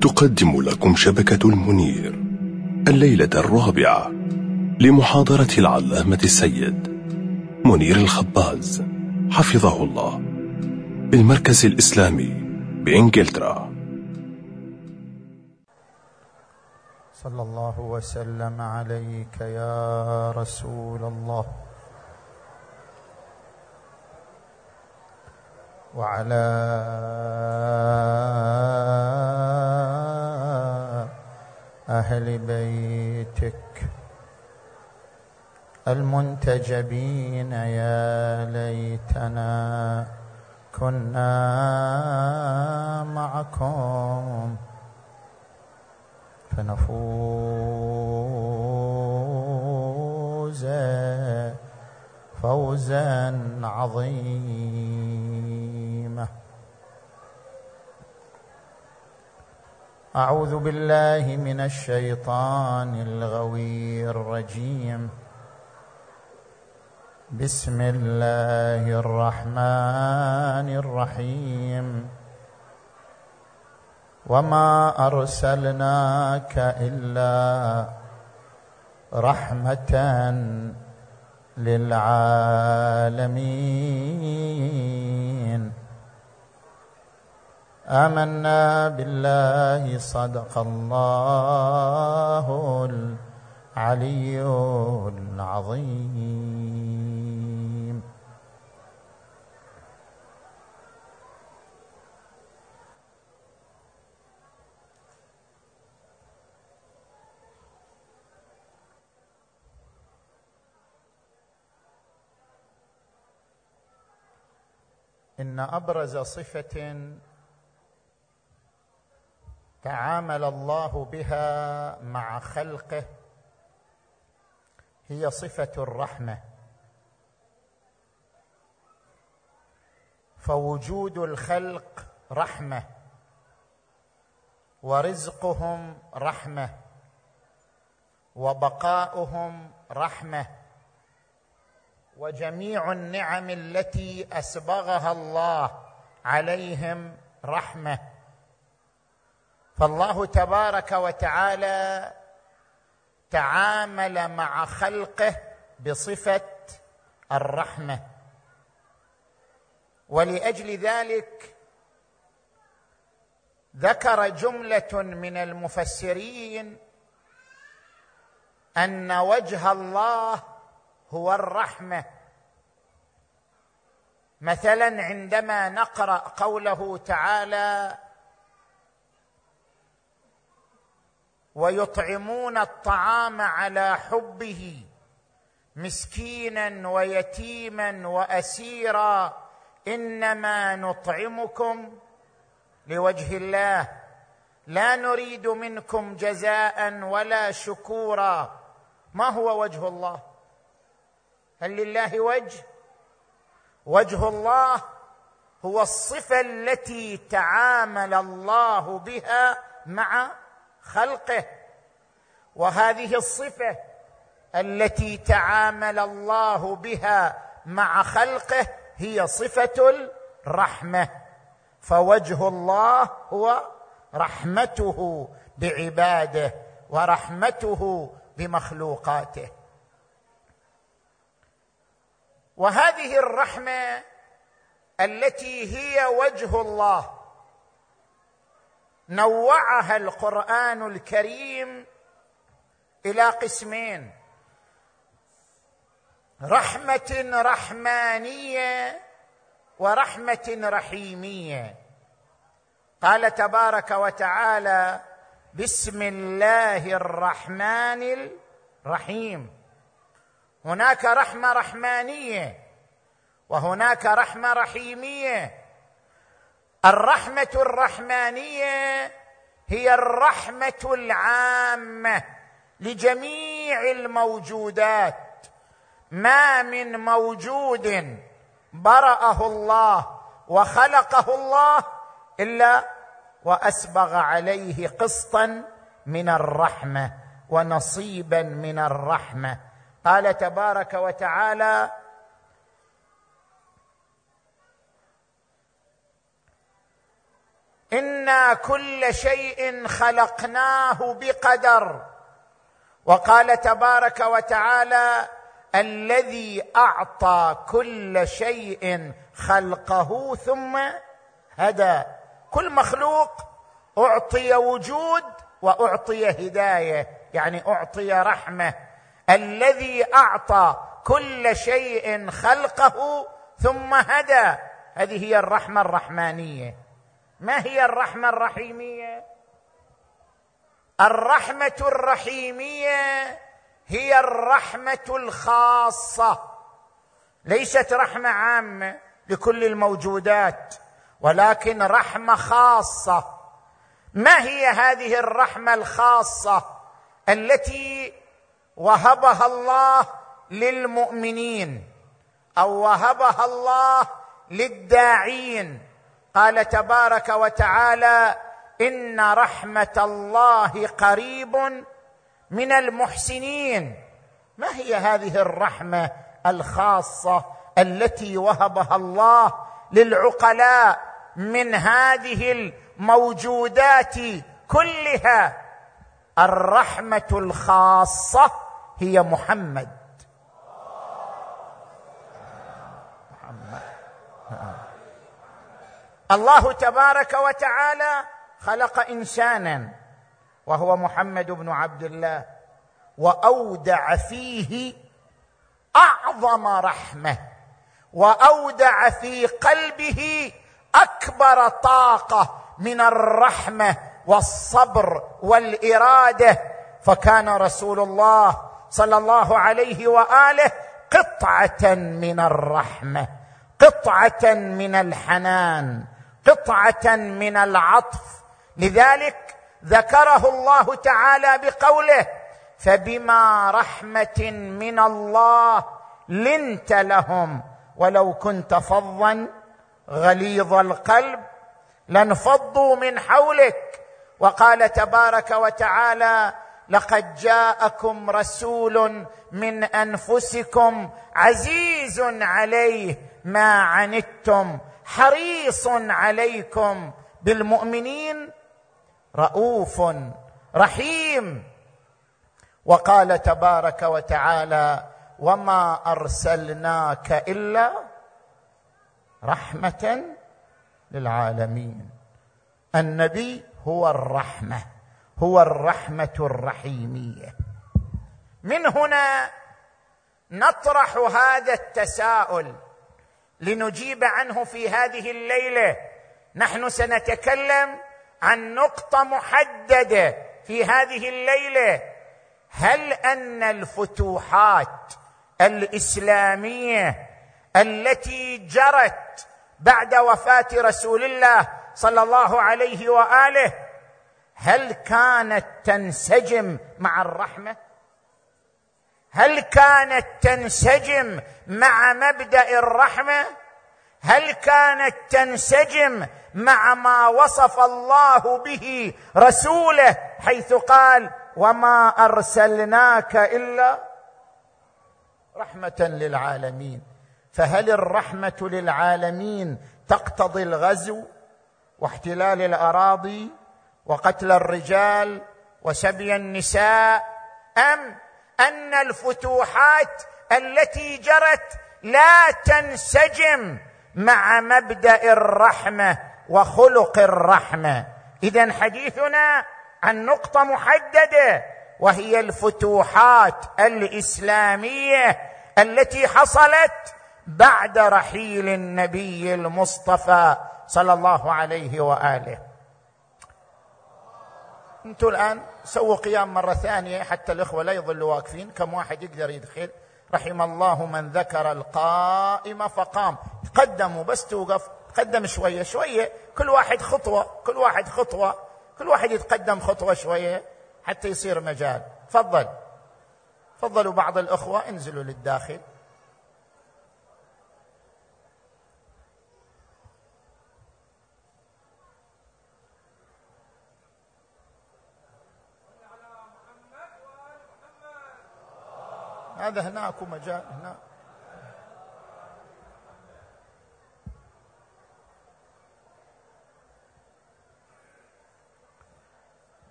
تقدم لكم شبكة المنير الليلة الرابعة لمحاضرة العلامة السيد منير الخباز حفظه الله بالمركز الإسلامي بإنجلترا. صلى الله وسلم عليك يا رسول الله. وعلى أهل بيتك. المنتجبين يا ليتنا كنا معكم. فنفوز فوزا عظيما. أعوذ بالله من الشيطان الغوي الرجيم. بسم الله الرحمن الرحيم. وما أرسلناك إلا رحمة للعالمين. آمنا بالله صدق الله العلي العظيم. إن أبرز صفة تعامل الله بها مع خلقه. هي صفة الرحمة. فوجود الخلق رحمة. ورزقهم رحمة. وبقاؤهم رحمة. وجميع النعم التي أسبغها الله عليهم رحمة. فالله تبارك وتعالى تعامل مع خلقه بصفة الرحمة. ولأجل ذلك ذكر جملة من المفسرين أن وجه الله هو الرحمة. مثلا عندما نقرأ قوله تعالى ويطعمون الطعام على حبه مسكينا ويتيما وأسيرا. إنما نطعمكم لوجه الله. لا نريد منكم جزاء ولا شكورا. ما هو وجه الله؟ هل لله وجه؟ وجه الله هو الصفة التي تعامل الله بها مع خلقه وهذه الصفة التي تعامل الله بها مع خلقه هي صفة الرحمة. فوجه الله هو رحمته بعباده ورحمته بمخلوقاته. وهذه الرحمة التي هي وجه الله نوعها القرآن الكريم إلى قسمين. رحمة رحمانية ورحمة رحيمية. قال تبارك وتعالى بسم الله الرحمن الرحيم. هناك رحمة رحمانية وهناك رحمة رحيمية. الرحمة الرحمانية هي الرحمة العامة لجميع الموجودات. ما من موجود برأه الله وخلقه الله إلا وأسبغ عليه قسطا من الرحمة ونصيبا من الرحمة. قال تبارك وتعالى أنا كل شيء خلقناه بقدر. وقال تبارك وتعالى الذي اعطى كل شيء خلقه ثم هدى. كل مخلوق اعطي وجود واعطي هدايه يعني اعطي رحمه. الذي اعطى كل شيء خلقه ثم هدى. هذه هي الرحمة الرحمانية. ما هي الرحمة الرحيمية؟ الرحمة الرحيمية هي الرحمة الخاصة. ليست رحمة عامة لكل الموجودات ولكن رحمة خاصة. ما هي هذه الرحمة الخاصة التي وهبها الله للمؤمنين أو وهبها الله للداعين؟ قال تبارك وتعالى إن رحمة الله قريب من المحسنين. ما هي هذه الرحمة الخاصة التي وهبها الله للعقلاء من هذه الموجودات كلها؟ الرحمة الخاصة هي محمد. محمد. الله تبارك وتعالى خلق إنسانا وهو محمد بن عبد الله وأودع فيه أعظم رحمة وأودع في قلبه أكبر طاقة من الرحمة والصبر والإرادة. فكان رسول الله صلى الله عليه وآله قطعة من الرحمة قطعة من الحنان قطعة من العطف. لذلك ذكره الله تعالى بقوله فبما رحمة من الله لنت لهم ولو كنت فظا غليظ القلب لانفضوا من حولك. وقال تبارك وتعالى لقد جاءكم رسول من أنفسكم عزيز عليه ما عنتم حريص عليكم بالمؤمنين رؤوف رحيم. وقال تبارك وتعالى وما أرسلناك إلا رحمة للعالمين. النبي هو الرحمة هو الرحمة الرحيمية. من هنا نطرح هذا التساؤل لنجيب عنه في هذه الليلة. نحن سنتكلم عن نقطة محددة في هذه الليلة. هل أن الفتوحات الإسلامية التي جرت بعد وفاة رسول الله صلى الله عليه وآله هل كانت تنسجم مع الرحمة؟ هل كانت تنسجم مع مبدأ الرحمة؟ هل كانت تنسجم مع ما وصف الله به رسوله حيث قال وما أرسلناك إلا رحمة للعالمين؟ فهل الرحمة للعالمين تقتضي الغزو واحتلال الأراضي وقتل الرجال وسبي النساء أم أن الفتوحات التي جرت لا تنسجم مع مبدأ الرحمة وخلق الرحمة. اذا حديثنا عن نقطة محددة وهي الفتوحات الإسلامية التي حصلت بعد رحيل النبي المصطفى صلى الله عليه وآله. أنتم الآن سووا قيام مرة ثانية حتى الإخوة لا يظلوا واقفين. كم واحد يقدر يدخل؟ رحم الله من ذكر القائم فقام. تقدموا بس توقف. تقدم شوية شوية. كل واحد خطوة كل واحد خطوة. كل واحد يتقدم خطوة شوية حتى يصير مجال. تفضل. تفضلوا بعض الإخوة انزلوا للداخل. هذا هناك ومجال هناك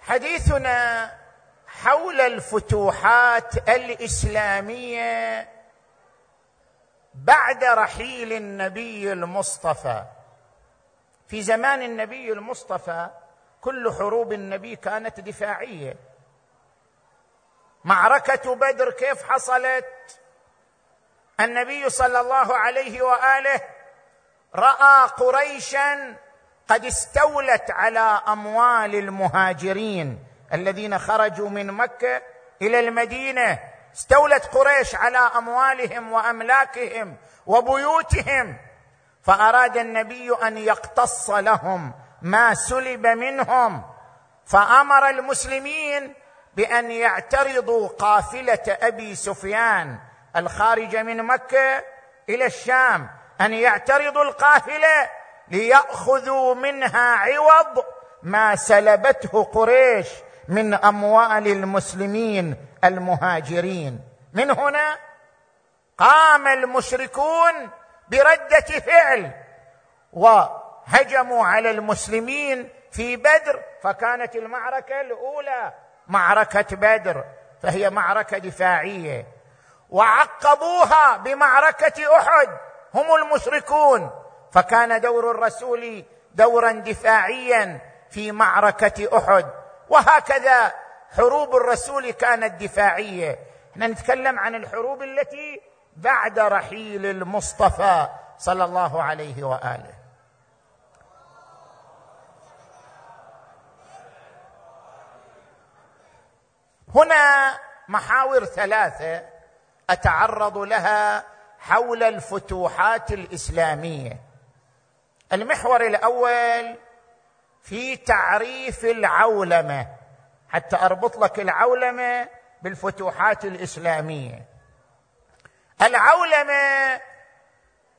حديثنا حول الفتوحات الإسلامية بعد رحيل النبي المصطفى. في زمان النبي المصطفى كل حروب النبي كانت دفاعية. معركة بدر كيف حصلت؟ النبي صلى الله عليه وآله رأى قريشا قد استولت على أموال المهاجرين الذين خرجوا من مكة إلى المدينة. استولت قريش على أموالهم وأملاكهم وبيوتهم. فأراد النبي أن يقتص لهم ما سلب منهم. فأمر المسلمين بأن يعترضوا قافلة أبي سفيان الخارجه من مكة إلى الشام أن يعترضوا القافلة ليأخذوا منها عوض ما سلبته قريش من أموال المسلمين المهاجرين. من هنا قام المشركون برده فعل وهجموا على المسلمين في بدر فكانت المعركة الأولى معركة بدر فهي معركة دفاعية. وعقبوها بمعركة أحد هم المشركون. فكان دور الرسول دورا دفاعيا في معركة أحد. وهكذا حروب الرسول كانت دفاعية. إحنا نتكلم عن الحروب التي بعد رحيل المصطفى صلى الله عليه وآله. هنا محاور ثلاثة أتعرض لها حول الفتوحات الإسلامية. المحور الأول في تعريف العولمة. حتى أربط لك العولمة بالفتوحات الإسلامية. العولمة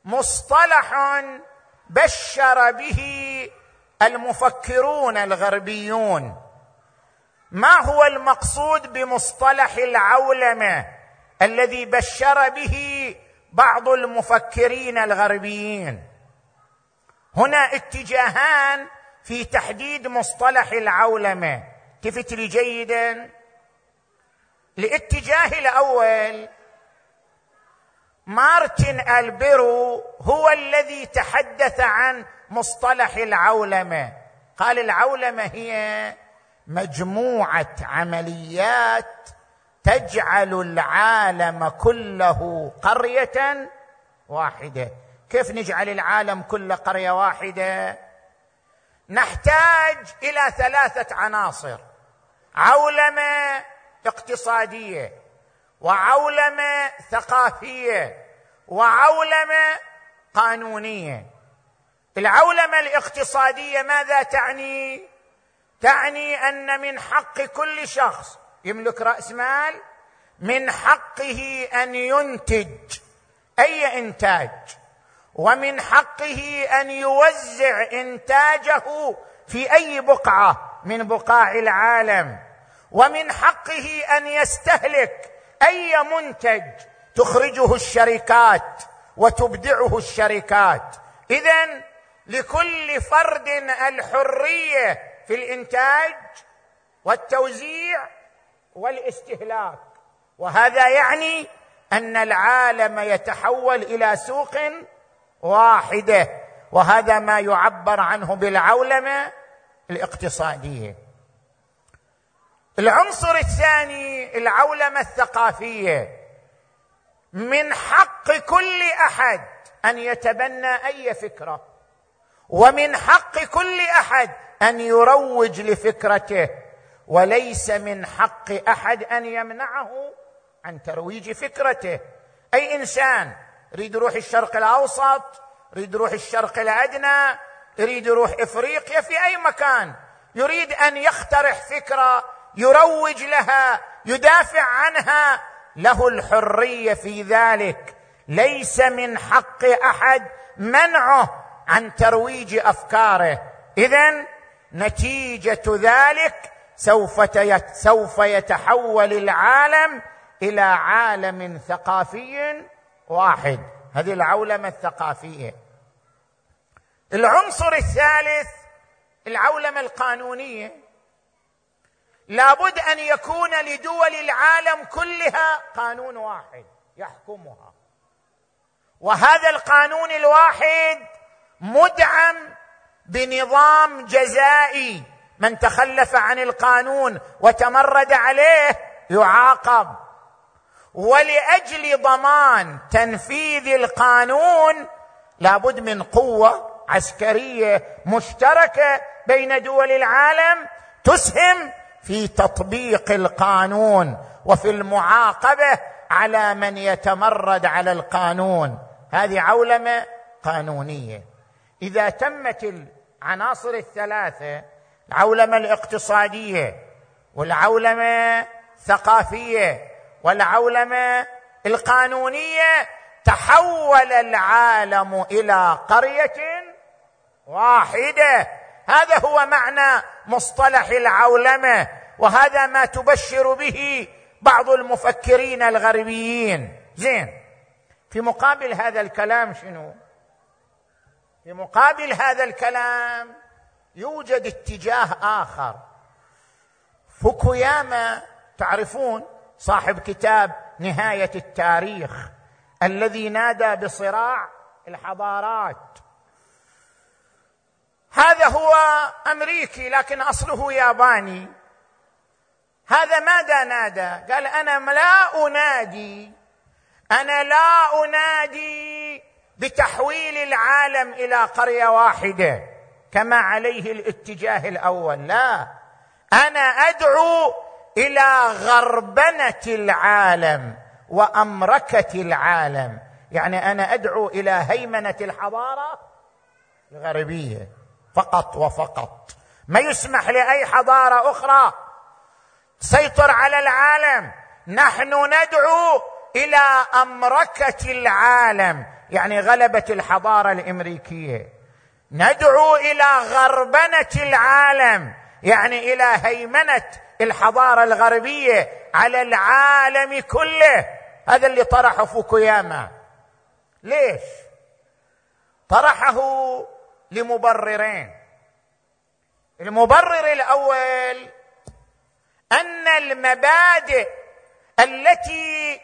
مصطلح بشر به المفكرون الغربيون. ما هو المقصود بمصطلح العولمة الذي بشر به بعض المفكرين الغربيين؟ هنا اتجاهان في تحديد مصطلح العولمة. التفت لي جيدا؟ الاتجاه الأول مارتن ألبيرو هو الذي تحدث عن مصطلح العولمة. قال العولمة هي مجموعة عمليات تجعل العالم كله قرية واحدة. كيف نجعل العالم كله قرية واحدة؟ نحتاج إلى ثلاثة عناصر. عولمة اقتصادية وعولمة ثقافية وعولمة قانونية. العولمة الاقتصادية ماذا تعني؟ تعني أن من حق كل شخص يملك رأس مال من حقه أن ينتج أي إنتاج ومن حقه أن يوزع إنتاجه في أي بقعة من بقاع العالم ومن حقه أن يستهلك أي منتج تخرجه الشركات وتبدعه الشركات. اذا لكل فرد الحرية في الإنتاج والتوزيع والاستهلاك. وهذا يعني أن العالم يتحول إلى سوق واحدة وهذا ما يعبر عنه بالعولمة الاقتصادية. العنصر الثاني العولمة الثقافية. من حق كل أحد أن يتبنى أي فكرة ومن حق كل أحد أن يروج لفكرته وليس من حق أحد أن يمنعه عن ترويج فكرته. أي إنسان يريد يروح الشرق الأوسط يريد يروح الشرق الأدنى يريد يروح إفريقيا في أي مكان يريد أن يقترح فكرة يروج لها يدافع عنها له الحرية في ذلك. ليس من حق أحد منعه عن ترويج أفكاره. اذا نتيجة ذلك سوف سوف يتحول العالم إلى عالم ثقافي واحد. هذه العولمة الثقافية. العنصر الثالث العولمة القانونية. لابد أن يكون لدول العالم كلها قانون واحد يحكمها. وهذا القانون الواحد مدعم بنظام جزائي. من تخلف عن القانون وتمرد عليه يعاقب. ولأجل ضمان تنفيذ القانون لابد من قوة عسكرية مشتركة بين دول العالم تسهم في تطبيق القانون وفي المعاقبة على من يتمرد على القانون. هذه عولمة قانونية. إذا تمت العناصر الثلاثة العولمة الاقتصادية والعولمة الثقافية والعولمة القانونية تحول العالم إلى قرية واحدة. هذا هو معنى مصطلح العولمة وهذا ما تبشر به بعض المفكرين الغربيين. زين في مقابل هذا الكلام شنو؟ في مقابل هذا الكلام يوجد اتجاه آخر. فوكوياما تعرفون صاحب كتاب نهاية التاريخ الذي نادى بصراع الحضارات. هذا هو أمريكي لكن أصله ياباني. هذا ماذا نادى؟ قال أنا لا أنادي أنا لا أنادي بتحويل العالم إلى قرية واحدة كما عليه الاتجاه الأول. لا أنا أدعو إلى غربنة العالم وأمركة العالم. يعني أنا أدعو إلى هيمنة الحضارة الغربية فقط وفقط. ما يسمح لأي حضارة أخرى تسيطر على العالم. نحن ندعو إلى أمركة العالم. يعني غلبه الحضارة الأمريكية. ندعو إلى غربنة العالم يعني إلى هيمنة الحضارة الغربية على العالم كله. هذا اللي طرحه فوكوياما. ليش؟ طرحه لمبررين. المبرر الأول أن المبادئ التي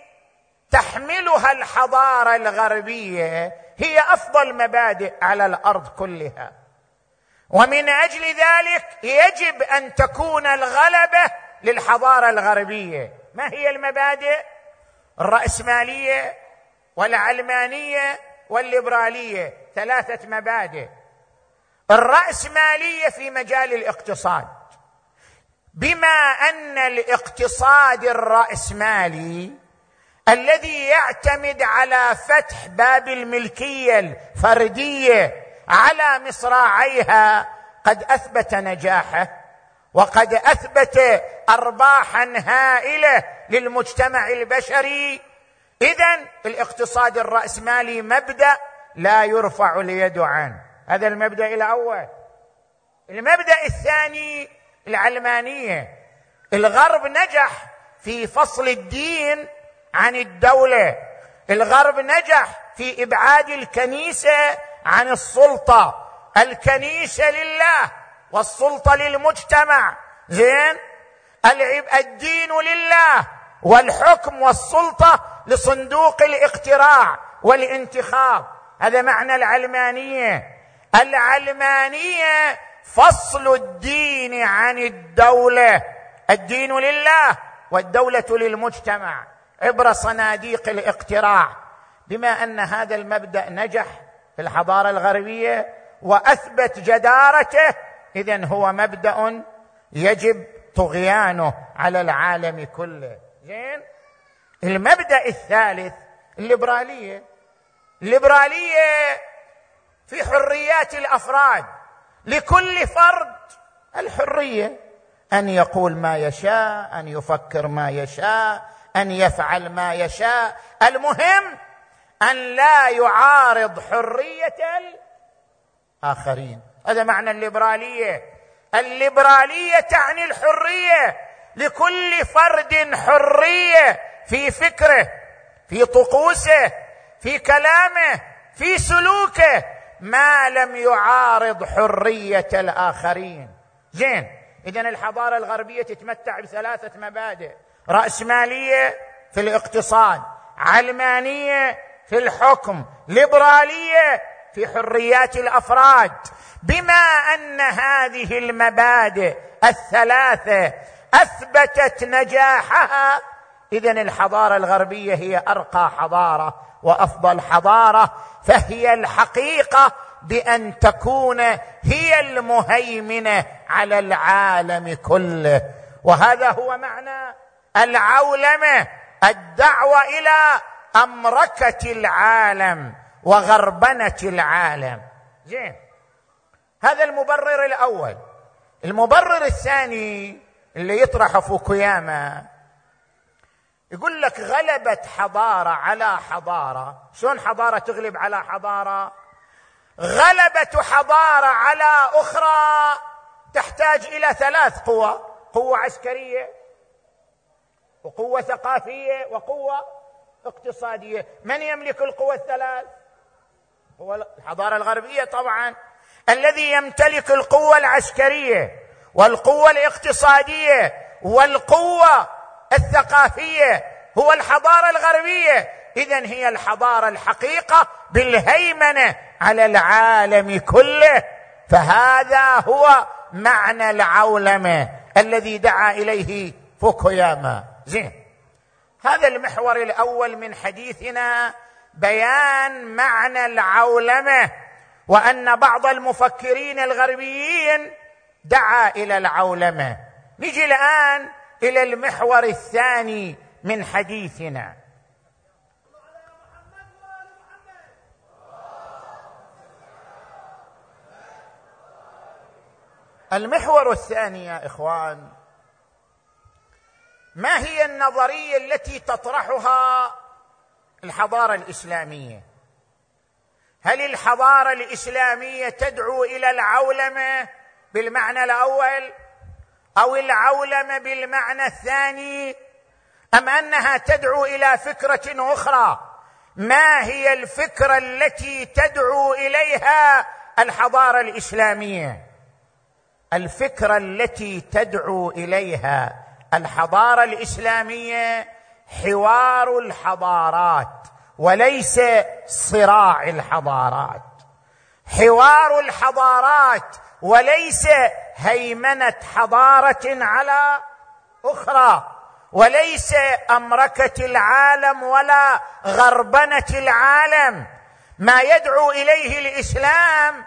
تحملها الحضارة الغربية هي أفضل مبادئ على الأرض كلها. ومن أجل ذلك يجب أن تكون الغلبة للحضارة الغربية. ما هي المبادئ؟ الرأسمالية والعلمانية والليبرالية. ثلاثة مبادئ. الرأسمالية في مجال الاقتصاد. بما أن الاقتصاد الرأسمالي الذي يعتمد على فتح باب الملكية الفردية على مصراعيها قد أثبت نجاحه وقد أثبت ارباحا هائلة للمجتمع البشري. اذا الاقتصاد الرأسمالي مبدأ لا يرفع اليد عنه. هذا المبدأ الأول. المبدأ الثاني العلمانية. الغرب نجح في فصل الدين عن الدولة. الغرب نجح في إبعاد الكنيسة عن السلطة. الكنيسة لله والسلطة للمجتمع. زين؟ الدين لله والحكم والسلطة لصندوق الاقتراع والانتخاب. هذا معنى العلمانية. العلمانية فصل الدين عن الدولة. الدين لله والدولة للمجتمع. عبر صناديق الاقتراع بما أن هذا المبدأ نجح في الحضارة الغربية وأثبت جدارته اذا هو مبدأ يجب طغيانه على العالم كله. زين؟ المبدأ الثالث الليبرالية. الليبرالية في حريات الأفراد لكل فرد الحرية أن يقول ما يشاء أن يفكر ما يشاء أن يفعل ما يشاء. المهم أن لا يعارض حرية الآخرين. هذا معنى الليبرالية. الليبرالية تعني الحرية. لكل فرد حرية في فكره في طقوسه في كلامه في سلوكه. ما لم يعارض حرية الآخرين. زين اذا الحضارة الغربية تتمتع بثلاثة مبادئ. رأسمالية في الاقتصاد علمانية في الحكم ليبرالية في حريات الأفراد. بما أن هذه المبادئ الثلاثة أثبتت نجاحها اذا الحضارة الغربية هي أرقى حضارة وأفضل حضارة فهي الحقيقة بأن تكون هي المهيمنة على العالم كله. وهذا هو معنى العولمة الدعوة إلى أمركة العالم وغربنة العالم. زين هذا المبرر الأول. المبرر الثاني اللي يطرح فوكوياما يقول لك غلبت حضارة على حضارة. شلون حضارة تغلب على حضارة؟ غلبه حضارة على أخرى تحتاج إلى ثلاث قوى. قوة عسكرية وقوة ثقافية وقوة اقتصادية. من يملك القوى الثلاث؟ هو الحضارة الغربية طبعا. الذي يمتلك القوة العسكرية والقوة الاقتصادية والقوة الثقافية هو الحضارة الغربية. اذا هي الحضارة الحقيقة بالهيمنة على العالم كله. فهذا هو معنى العولمة الذي دعا إليه فوكوياما. زين. هذا المحور الأول من حديثنا بيان معنى العولمة وأن بعض المفكرين الغربيين دعا إلى العولمة. نجي الآن إلى المحور الثاني من حديثنا. المحور الثاني يا إخوان ما هي النظرية التي تطرحها الحضارة الإسلامية؟ هل الحضارة الإسلامية تدعو إلى العولمة بالمعنى الأول أو العولمة بالمعنى الثاني؟ أم أنها تدعو إلى فكرة أخرى؟ ما هي الفكرة التي تدعو إليها الحضارة الإسلامية؟ الفكرة التي تدعو إليها الحضارة الإسلامية حوار الحضارات وليس صراع الحضارات. حوار الحضارات وليس هيمنة حضارة على أخرى وليس أمركة العالم ولا غربنة العالم. ما يدعو إليه الإسلام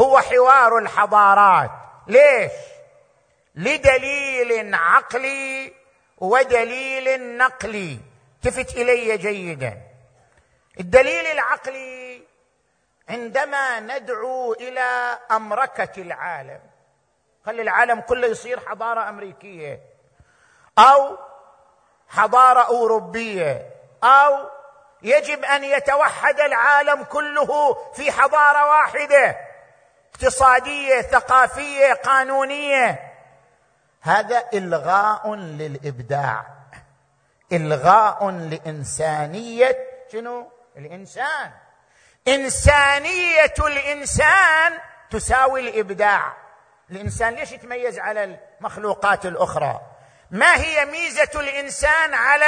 هو حوار الحضارات. ليش؟ لدليل عقلي ودليل نقلي. التفت إلي جيدا. الدليل العقلي عندما ندعو إلى أمركة العالم. خلي العالم كله يصير حضارة أمريكية. أو حضارة أوروبية. أو يجب أن يتوحد العالم كله في حضارة واحدة. اقتصادية ثقافية قانونية. هذا إلغاء للإبداع. إلغاء لإنسانية شنو؟ الإنسان. إنسانية الإنسان تساوي الإبداع. الإنسان ليش يتميز على المخلوقات الأخرى؟ ما هي ميزة الإنسان على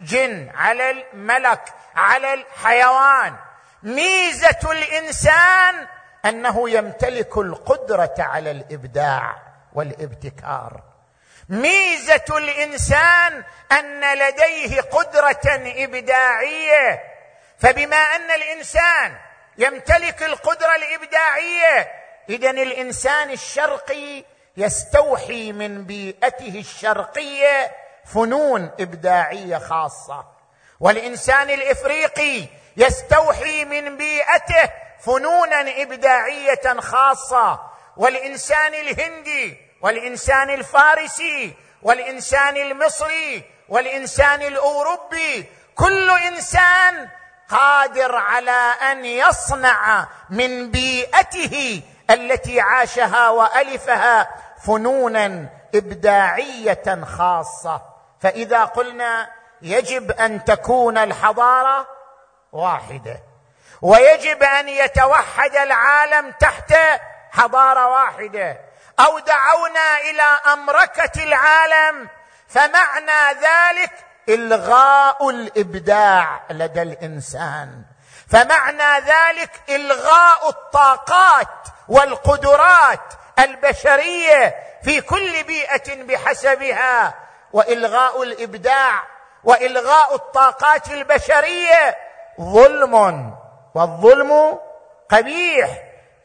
الجن على الملك على الحيوان؟ ميزة الإنسان أنه يمتلك القدرة على الإبداع والابتكار. ميزة الإنسان أن لديه قدرة إبداعية. فبما أن الإنسان يمتلك القدرة الإبداعية اذا الإنسان الشرقي يستوحي من بيئته الشرقية فنون إبداعية خاصة. والإنسان الإفريقي يستوحي من بيئته فنونا إبداعية خاصة. والإنسان الهندي والإنسان الفارسي والإنسان المصري والإنسان الأوروبي كل إنسان قادر على أن يصنع من بيئته التي عاشها وألفها فنونا إبداعية خاصة. فإذا قلنا يجب أن تكون الحضارة واحدة ويجب أن يتوحد العالم تحت حضارة واحدة أو دعونا إلى أمركة العالم فمعنى ذلك إلغاء الإبداع لدى الإنسان. فمعنى ذلك إلغاء الطاقات والقدرات البشرية في كل بيئة بحسبها وإلغاء الإبداع وإلغاء الطاقات البشرية ظلم والظلم قبيح.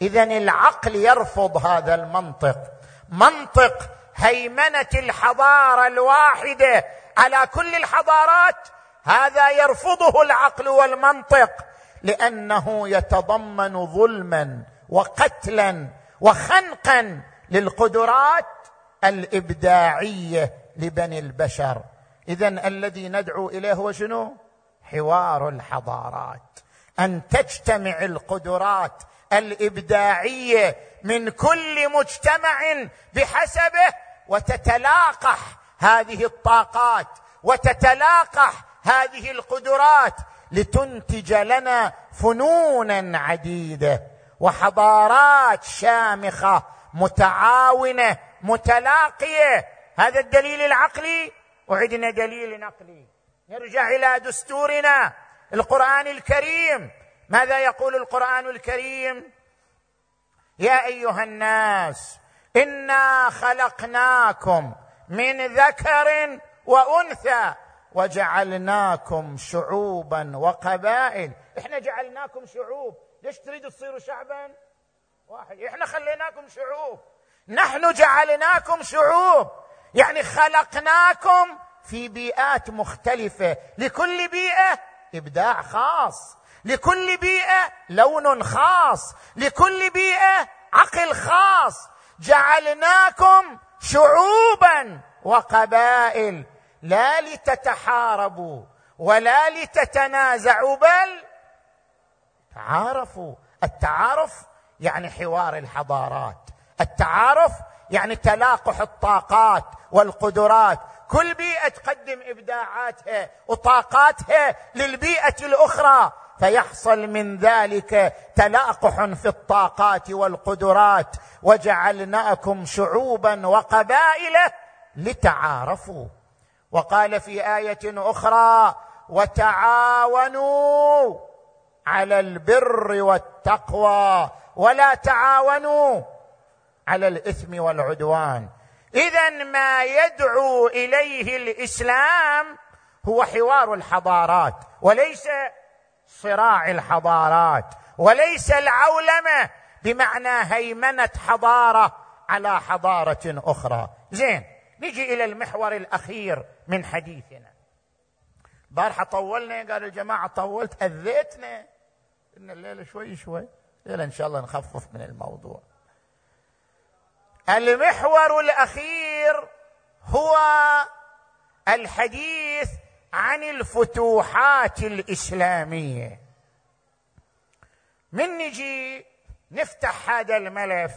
اذا العقل يرفض هذا المنطق. منطق هيمنة الحضارة الواحدة على كل الحضارات. هذا يرفضه العقل والمنطق. لأنه يتضمن ظلما وقتلا وخنقا للقدرات الإبداعية لبني البشر. اذا الذي ندعو إليه هو شنو؟ حوار الحضارات. أن تجتمع القدرات الإبداعية من كل مجتمع بحسبه وتتلاقح هذه الطاقات وتتلاقح هذه القدرات لتنتج لنا فنونا عديدة وحضارات شامخة متعاونة متلاقية. هذا الدليل العقلي؟ وعدنا دليل نقلي. نرجع إلى دستورنا القرآن الكريم. ماذا يقول القرآن الكريم؟ يا أيها الناس إنا خلقناكم من ذكر وأنثى وجعلناكم شعوبا وقبائل. إحنا جعلناكم شعوب. ليش تريدوا تصيروا شعبا؟ واحد. إحنا خليناكم شعوب. نحن جعلناكم شعوب. يعني خلقناكم في بيئات مختلفة. لكل بيئة إبداع خاص. لكل بيئة لون خاص لكل بيئة عقل خاص. جعلناكم شعوبا وقبائل. لا لتتحاربوا ولا لتتنازعوا بل تعارفوا. التعارف يعني حوار الحضارات. التعارف يعني تلاقح الطاقات والقدرات. كل بيئة تقدم إبداعاتها وطاقاتها للبيئة الأخرى. فيحصل من ذلك تلاقح في الطاقات والقدرات. وجعلناكم شعوبا وقبائل لتعارفوا. وقال في آية أخرى وتعاونوا على البر والتقوى ولا تعاونوا على الإثم والعدوان. اذا ما يدعو إليه الإسلام هو حوار الحضارات. وليس صراع الحضارات وليس العولمة بمعنى هيمنة حضارة على حضارة أخرى. زين نجي إلى المحور الأخير من حديثنا. بارحة طولنا قال الجماعة طولت أذيتنا. إن الليلة شوي شوي. الليلة إن شاء الله نخفف من الموضوع. المحور الأخير هو الحديث عن الفتوحات الإسلامية. من نجي نفتح هذا الملف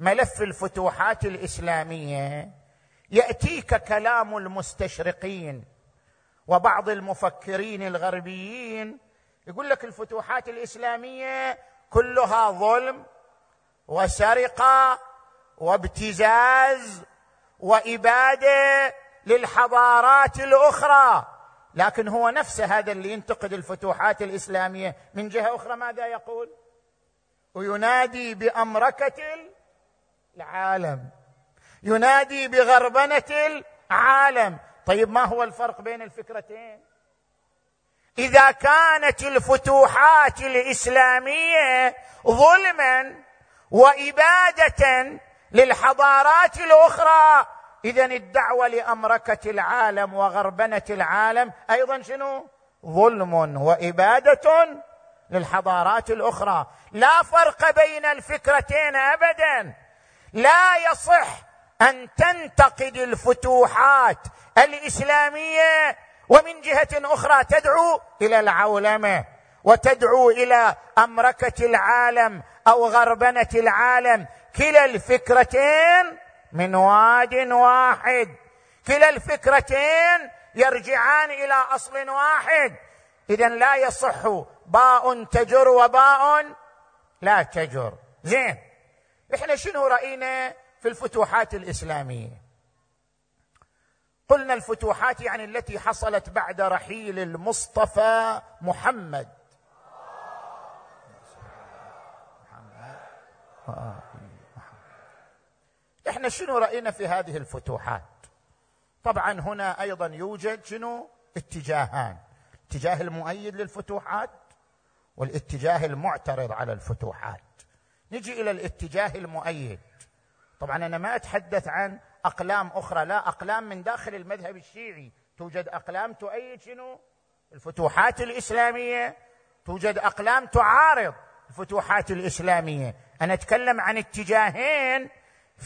ملف الفتوحات الإسلامية. يأتيك كلام المستشرقين وبعض المفكرين الغربيين يقول لك الفتوحات الإسلامية كلها ظلم وسرقة وابتزاز وإبادة للحضارات الأخرى. لكن هو نفسه هذا اللي ينتقد الفتوحات الإسلامية. من جهة أخرى ماذا يقول؟ وينادي بأمركة العالم. ينادي بغربنة العالم. طيب ما هو الفرق بين الفكرتين؟ إذا كانت الفتوحات الإسلامية ظلما وإبادة للحضارات الأخرى اذا الدعوة لأمركة العالم وغربنة العالم أيضا شنو؟ ظلم وإبادة للحضارات الأخرى. لا فرق بين الفكرتين ابدا. لا يصح أن تنتقد الفتوحات الإسلامية ومن جهة أخرى تدعو إلى العولمة وتدعو إلى أمركة العالم أو غربنة العالم. كلا الفكرتين من واد واحد. كلا الفكرتين يرجعان إلى أصل واحد. اذا لا يصح باء تجر وباء لا تجر. زين. إحنا شنو رأينا في الفتوحات الإسلامية؟ قلنا الفتوحات يعني التي حصلت بعد رحيل المصطفى محمد. إحنا شنو رأينا في هذه الفتوحات؟ طبعا هنا أيضا يوجد شنو؟ اتجاهان. الاتجاه المؤيد للفتوحات والاتجاه المعترض على الفتوحات. نجي إلى الاتجاه المؤيد. طبعا أنا ما أتحدث عن أقلام أخرى. لا أقلام من داخل المذهب الشيعي. توجد أقلام تؤيد شنو؟ الفتوحات الإسلامية. توجد أقلام تعارض الفتوحات الإسلامية. أنا أتكلم عن اتجاهين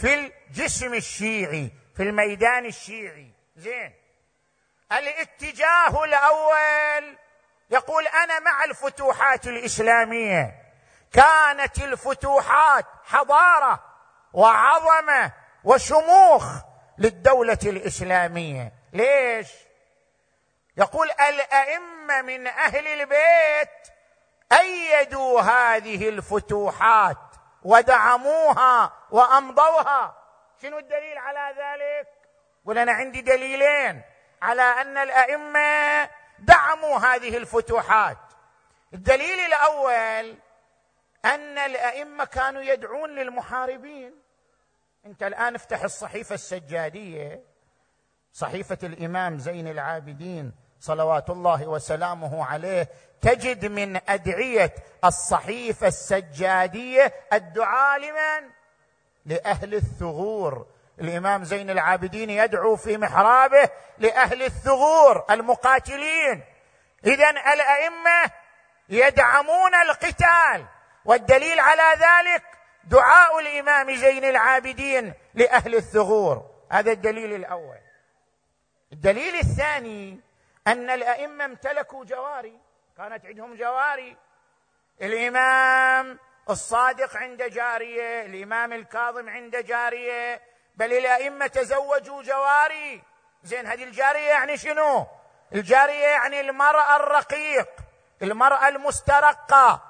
في الجسم الشيعي في الميدان الشيعي. زين. الاتجاه الأول يقول أنا مع الفتوحات الإسلامية. كانت الفتوحات حضارة وعظمة وشموخ للدولة الإسلامية. ليش؟ يقول الأئمة من أهل البيت أيدوا هذه الفتوحات ودعموها وأمضوها. شنو الدليل على ذلك؟ قل أنا عندي دليلين على أن الأئمة دعموا هذه الفتوحات. الدليل الأول أن الأئمة كانوا يدعون للمحاربين. أنت الآن افتح الصحيفة السجادية صحيفة الإمام زين العابدين صلوات الله وسلامه عليه تجد من أدعية الصحيفة السجادية الدعاء لمن؟ لأهل الثغور. الإمام زين العابدين يدعو في محرابه لأهل الثغور المقاتلين. اذا الأئمة يدعمون القتال. والدليل على ذلك دعاء الإمام زين العابدين لأهل الثغور. هذا الدليل الأول. الدليل الثاني أن الأئمة امتلكوا جواري. كانت عندهم جواري. الإمام الصادق عند جاريه الإمام الكاظم عند جاريه بل الأئمة تزوجوا جواري. زين هذه الجارية يعني شنو؟ الجارية يعني المرأة الرقيق المرأة المسترقة.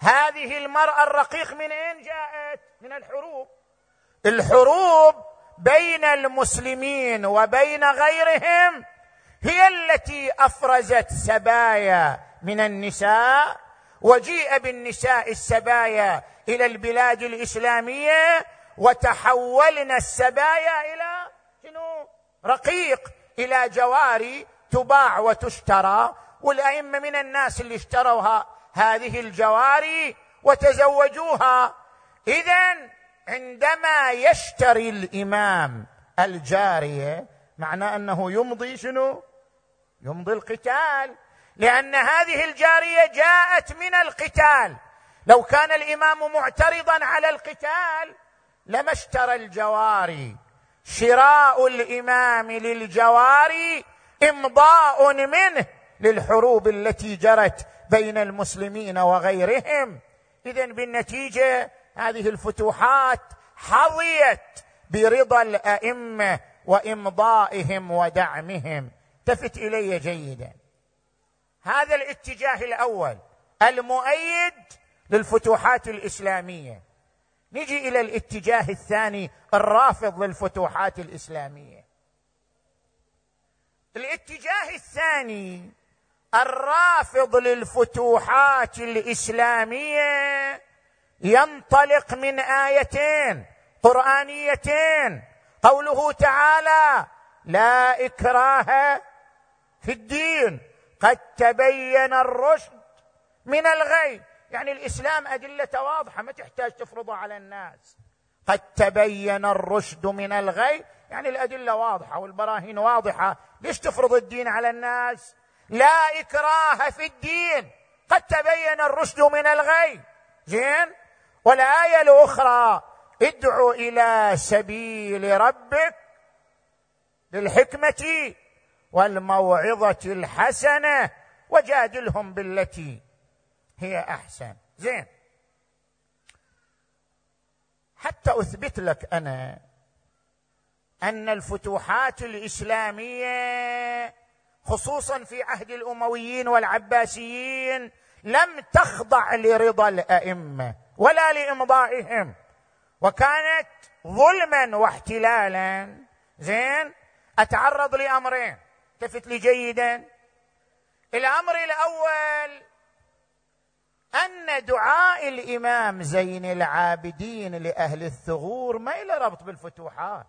هذه المرأة الرقيق من أين جاءت؟ من الحروب. الحروب بين المسلمين وبين غيرهم هي التي أفرزت سبايا من النساء وجيء بالنساء السبايا إلى البلاد الإسلامية وتحولنا السبايا إلى شنو؟ رقيق إلى جواري تباع وتشترى. والأئمة من الناس اللي اشتروها هذه الجواري وتزوجوها. اذا عندما يشتري الإمام الجارية معنى أنه يمضي شنو؟ يمضي القتال. لأن هذه الجارية جاءت من القتال. لو كان الإمام معترضا على القتال لما اشترى الجواري. شراء الإمام للجواري إمضاء منه للحروب التي جرت بين المسلمين وغيرهم. اذا بالنتيجة هذه الفتوحات حظيت برضا الأئمة وإمضائهم ودعمهم. التفت إلي جيدا. هذا الاتجاه الأول المؤيد للفتوحات الإسلامية. نجي إلى الاتجاه الثاني الرافض للفتوحات الإسلامية. الاتجاه الثاني الرافض للفتوحات الإسلامية ينطلق من آيتين قرآنيتين. قوله تعالى لا إكراه في الدين. قد تبين الرشد من الغي. يعني الإسلام أدلة واضحة ما تحتاج تفرضها على الناس. قد تبين الرشد من الغي. يعني الأدلة واضحة والبراهين واضحة. ليش تفرض الدين على الناس؟ لا إكراه في الدين. قد تبين الرشد من الغي. زين؟ والآية الأخرى ادع إلى سبيل ربك بالحكمه والموعظة الحسنة وجادلهم بالتي هي أحسن. زين. حتى أثبت لك أنا أن الفتوحات الإسلامية خصوصا في عهد الأمويين والعباسيين لم تخضع لرضا الأئمة ولا لإمضائهم وكانت ظلما واحتلالا. زين. أتعرض لأمرين. التفت لي جيدا. الأمر الأول أن دعاء الإمام زين العابدين لأهل الثغور ما له ربط بالفتوحات.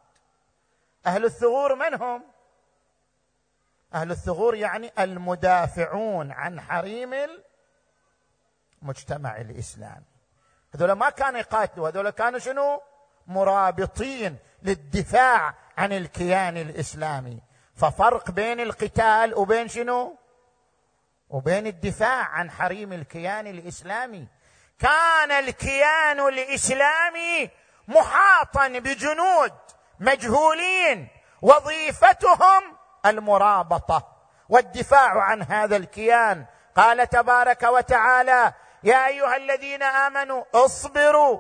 أهل الثغور من هم؟ أهل الثغور يعني المدافعون عن حريم المجتمع الإسلامي. هذول ما كانوا يقاتلوا هذول كانوا شنو؟ مرابطين للدفاع عن الكيان الإسلامي. ففرق بين القتال وبين شنو؟ وبين الدفاع عن حريم الكيان الإسلامي. كان الكيان الإسلامي محاطا بجنود مجهولين وظيفتهم المرابطة والدفاع عن هذا الكيان. قال تبارك وتعالى يا أيها الذين آمنوا اصبروا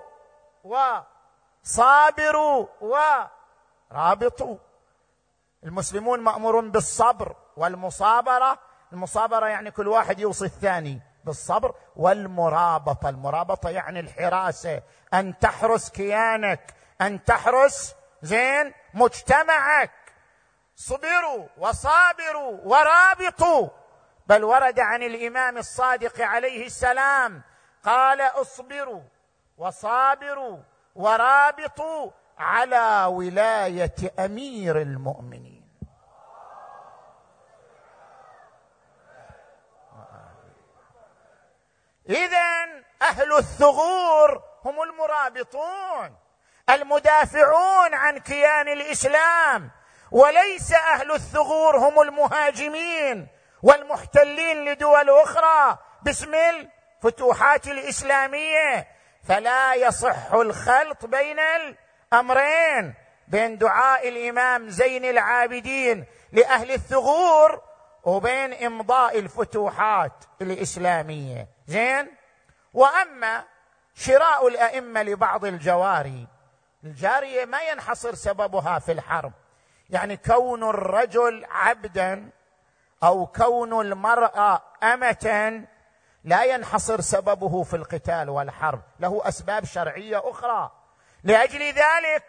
وصابروا ورابطوا. المسلمون مأمورون بالصبر والمصابرة. المصابرة يعني كل واحد يوصي الثاني بالصبر والمرابطة. المرابطة يعني الحراسة. أن تحرس كيانك. أن تحرس زين مجتمعك. صبروا وصابروا ورابطوا. بل ورد عن الإمام الصادق عليه السلام قال اصبروا وصابروا ورابطوا على ولاية أمير المؤمنين. اذا أهل الثغور هم المرابطون المدافعون عن كيان الإسلام وليس أهل الثغور هم المهاجمين والمحتلين لدول أخرى باسم الفتوحات الإسلامية. فلا يصح الخلط بين الأمرين بين دعاء الإمام زين العابدين لأهل الثغور وبين إمضاء الفتوحات الإسلامية. زين؟ وأما شراء الأئمة لبعض الجواري الجارية ما ينحصر سببها في الحرب. يعني كون الرجل عبدا أو كون المرأة أمة لا ينحصر سببه في القتال والحرب. له أسباب شرعية أخرى. لأجل ذلك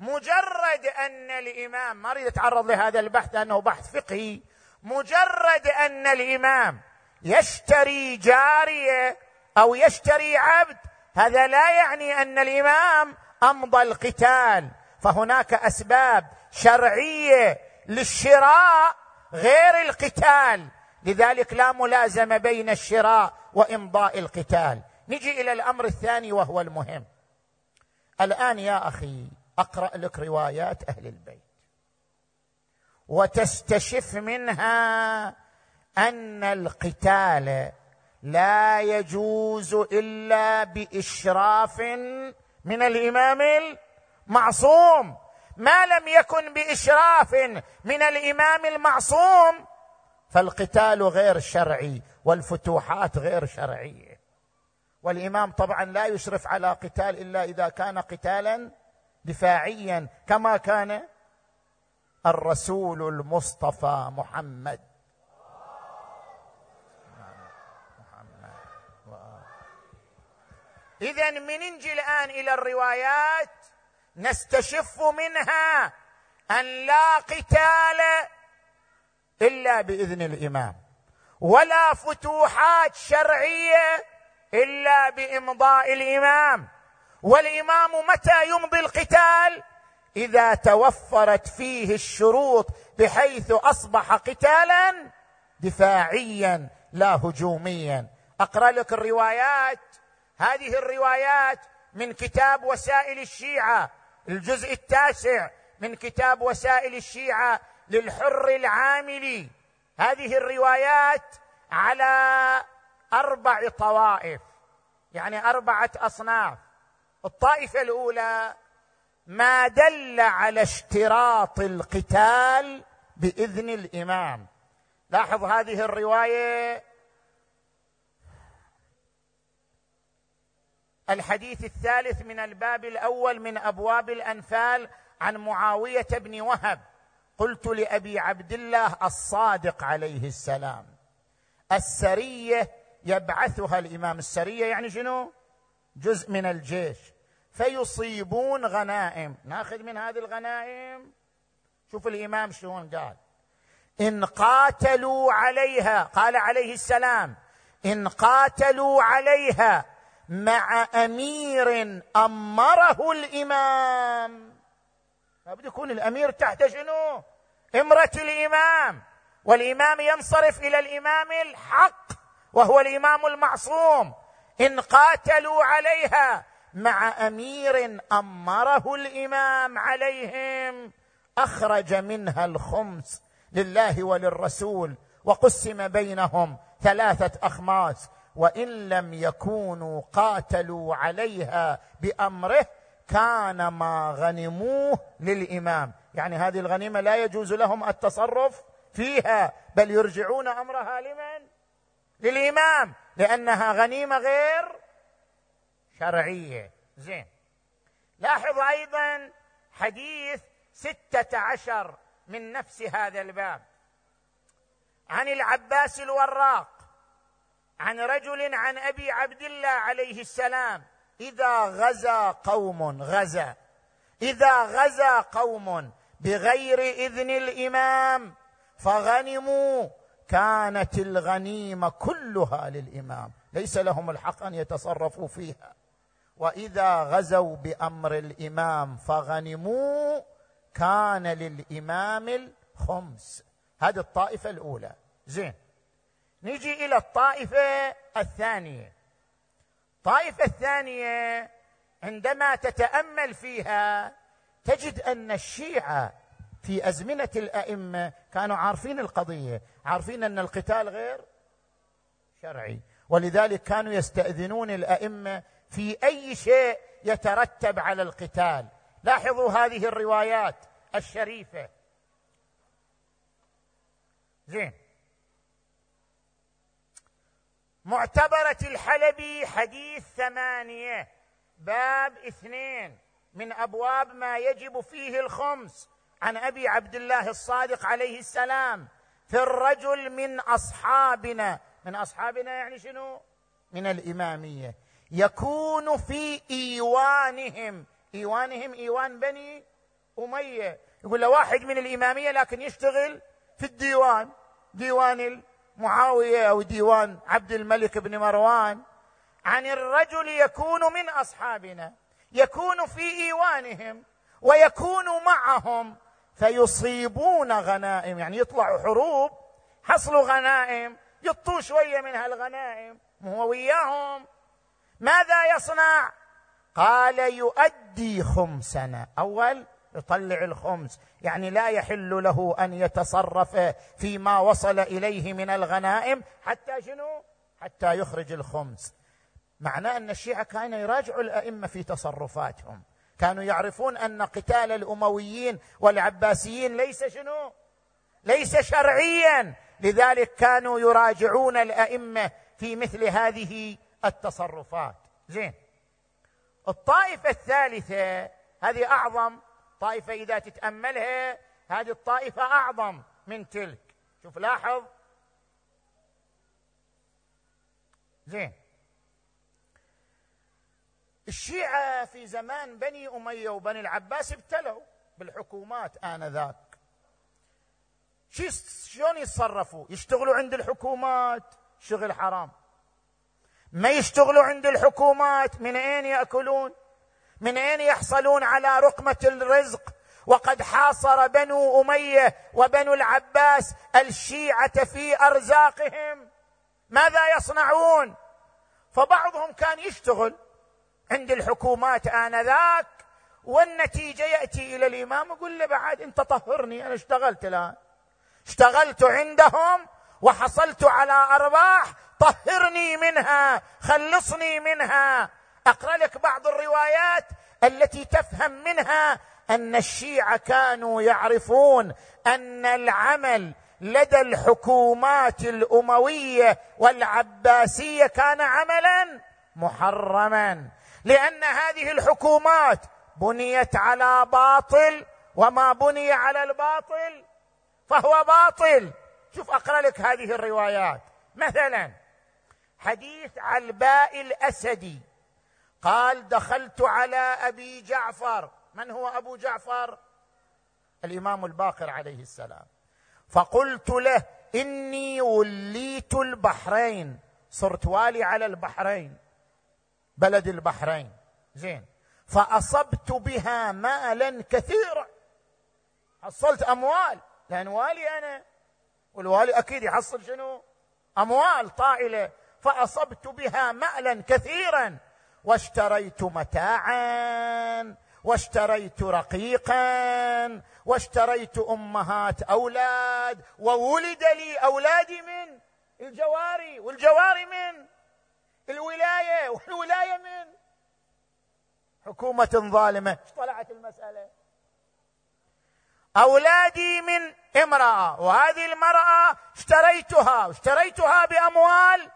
مجرد أن الإمام ما أريد أتعرض لهذا البحث لأنه بحث فقهي مجرد أن الإمام يشتري جارية أو يشتري عبد هذا لا يعني أن الإمام أمضى القتال. فهناك أسباب شرعية للشراء غير القتال. لذلك لا ملازمة بين الشراء وإمضاء القتال. نجي إلى الأمر الثاني وهو المهم. الآن يا أخي أقرأ لك روايات أهل البيت. وتستشف منها أن القتال لا يجوز إلا بإشراف من الإمام المعصوم. ما لم يكن بإشراف من الإمام المعصوم فالقتال غير شرعي والفتوحات غير شرعية. والإمام طبعا لا يشرف على قتال إلا إذا كان قتالا دفاعيا كما كان الرسول المصطفى محمد. اذا من نجي الآن إلى الروايات نستشف منها أن لا قتال إلا بإذن الإمام ولا فتوحات شرعية إلا بإمضاء الإمام. والإمام متى يمضي القتال؟ إذا توفرت فيه الشروط بحيث أصبح قتالا دفاعيا لا هجوميا. أقرأ لك الروايات. هذه الروايات من كتاب وسائل الشيعة الجزء التاسع من كتاب وسائل الشيعة للحر العاملي هذه الروايات على أربع طوائف يعني أربعة أصناف. الطائفة الأولى ما دل على اشتراط القتال بإذن الإمام. لاحظ هذه الرواية الحديث الثالث من الباب الأول من أبواب الأنفال عن معاوية بن وهب. قلت لأبي عبد الله الصادق عليه السلام السرية يبعثها الإمام. السرية يعني شنو؟ جزء من الجيش. فيصيبون غنائم. ناخذ من هذه الغنائم. شوف الإمام شلون قال. إن قاتلوا عليها قال عليه السلام إن قاتلوا عليها مع أمير أمره الإمام. لابد يكون الأمير تحت شنو؟ امره الإمام. والإمام ينصرف إلى الإمام الحق وهو الإمام المعصوم. إن قاتلوا عليها مع أمير أمره الإمام عليهم أخرج منها الخمس لله وللرسول وقسم بينهم ثلاثة أخماس. وإن لم يكونوا قاتلوا عليها بأمره كان ما غنموه للإمام. يعني هذه الغنيمة لا يجوز لهم التصرف فيها بل يرجعون امرها لمن للإمام لأنها غنيمة غير شرعية. زين. لاحظ أيضا حديث ستة عشر من نفس هذا الباب. عن العباس الوراق. عن رجل عن أبي عبد الله عليه السلام إذا غزا قوم غزا. إذا غزا قوم بغير إذن الإمام فغنموا. كانت الغنيمة كلها للإمام. ليس لهم الحق أن يتصرفوا فيها. وإذا غزوا بأمر الإمام فغنموا. كان للإمام الخمس. هذه الطائفة الأولى. زين. نجي إلى الطائفة الثانية. الطائفه الثانية عندما تتأمل فيها تجد أن الشيعة في أزمنة الأئمة كانوا عارفين القضية عارفين أن القتال غير شرعي. ولذلك كانوا يستأذنون الأئمة في أي شيء يترتب على القتال. لاحظوا هذه الروايات الشريفة. زين. معتبرة الحلبي حديث ثمانية باب اثنين. من أبواب ما يجب فيه الخمس. عن أبي عبد الله الصادق عليه السلام في الرجل من أصحابنا. من أصحابنا يعني شنو؟ من الإمامية. يكون في إيوانهم. إيوانهم إيوان بني أمية. يقول له واحد من الإمامية لكن يشتغل في الديوان ديوان معاوية أو ديوان عبد الملك بن مروان عن الرجل يكون من أصحابنا يكون في إيوانهم ويكون معهم فيصيبون غنائم يعني يطلعوا حروب حصلوا غنائم يطوا شوية من هالغنائم هو وياهم. ماذا يصنع؟ قال يؤدي خمسنا. أول يطلع الخمس. يعني لا يحل له أن يتصرف فيما وصل إليه من الغنائم حتى شنو؟ حتى يخرج الخمس. معناه أن الشيعة كانوا يراجعوا الأئمة في تصرفاتهم. كانوا يعرفون أن قتال الأمويين والعباسيين ليس شنو؟ ليس شرعيا. لذلك كانوا يراجعون الأئمة في مثل هذه التصرفات. زين. الطائفة الثالثة هذه أعظم طائفة إذا تتأملها هذه الطائفة أعظم من تلك. شوف لاحظ. زين. الشيعة في زمان بني أمية وبني العباس ابتلوا بالحكومات آنذاك. شلون يتصرفوا؟ يشتغلوا عند الحكومات. شغل حرام. ما يشتغلوا عند الحكومات من أين يأكلون؟ من أين يحصلون على رقمة الرزق؟ وقد حاصر بنو أمية وبنو العباس الشيعة في أرزاقهم. ماذا يصنعون؟ فبعضهم كان يشتغل عند الحكومات آنذاك والنتيجة يأتي إلى الإمام يقول له بعد أنت طهرني أنا اشتغلت الآن. اشتغلت عندهم وحصلت على أرباح طهرني منها خلصني منها. أقرأ لك بعض الروايات التي تفهم منها أن الشيعة كانوا يعرفون أن العمل لدى الحكومات الأموية والعباسية كان عملا محرما لأن هذه الحكومات بنيت على باطل وما بني على الباطل فهو باطل. شوف أقرأ لك هذه الروايات. مثلا حديث علباء الأسدي. قال دخلت على أبي جعفر. من هو أبو جعفر؟ الإمام الباقر عليه السلام. فقلت له إني وليت البحرين. صرت والي على البحرين بلد البحرين. زين. فأصبت بها مالا كثيرا. حصلت أموال لأن والي أنا. والوالي أكيد يحصل شنو؟ أموال طائلة. فأصبت بها مالا كثيرا. واشتريت متاعا واشتريت رقيقا واشتريت أمهات أولاد وولد لي اولادي من الجواري والجواري من الولاية والولاية من حكومة ظالمة. طلعت المسألة؟ أولادي من امرأة وهذه المرأة اشتريتها واشتريتها بأموال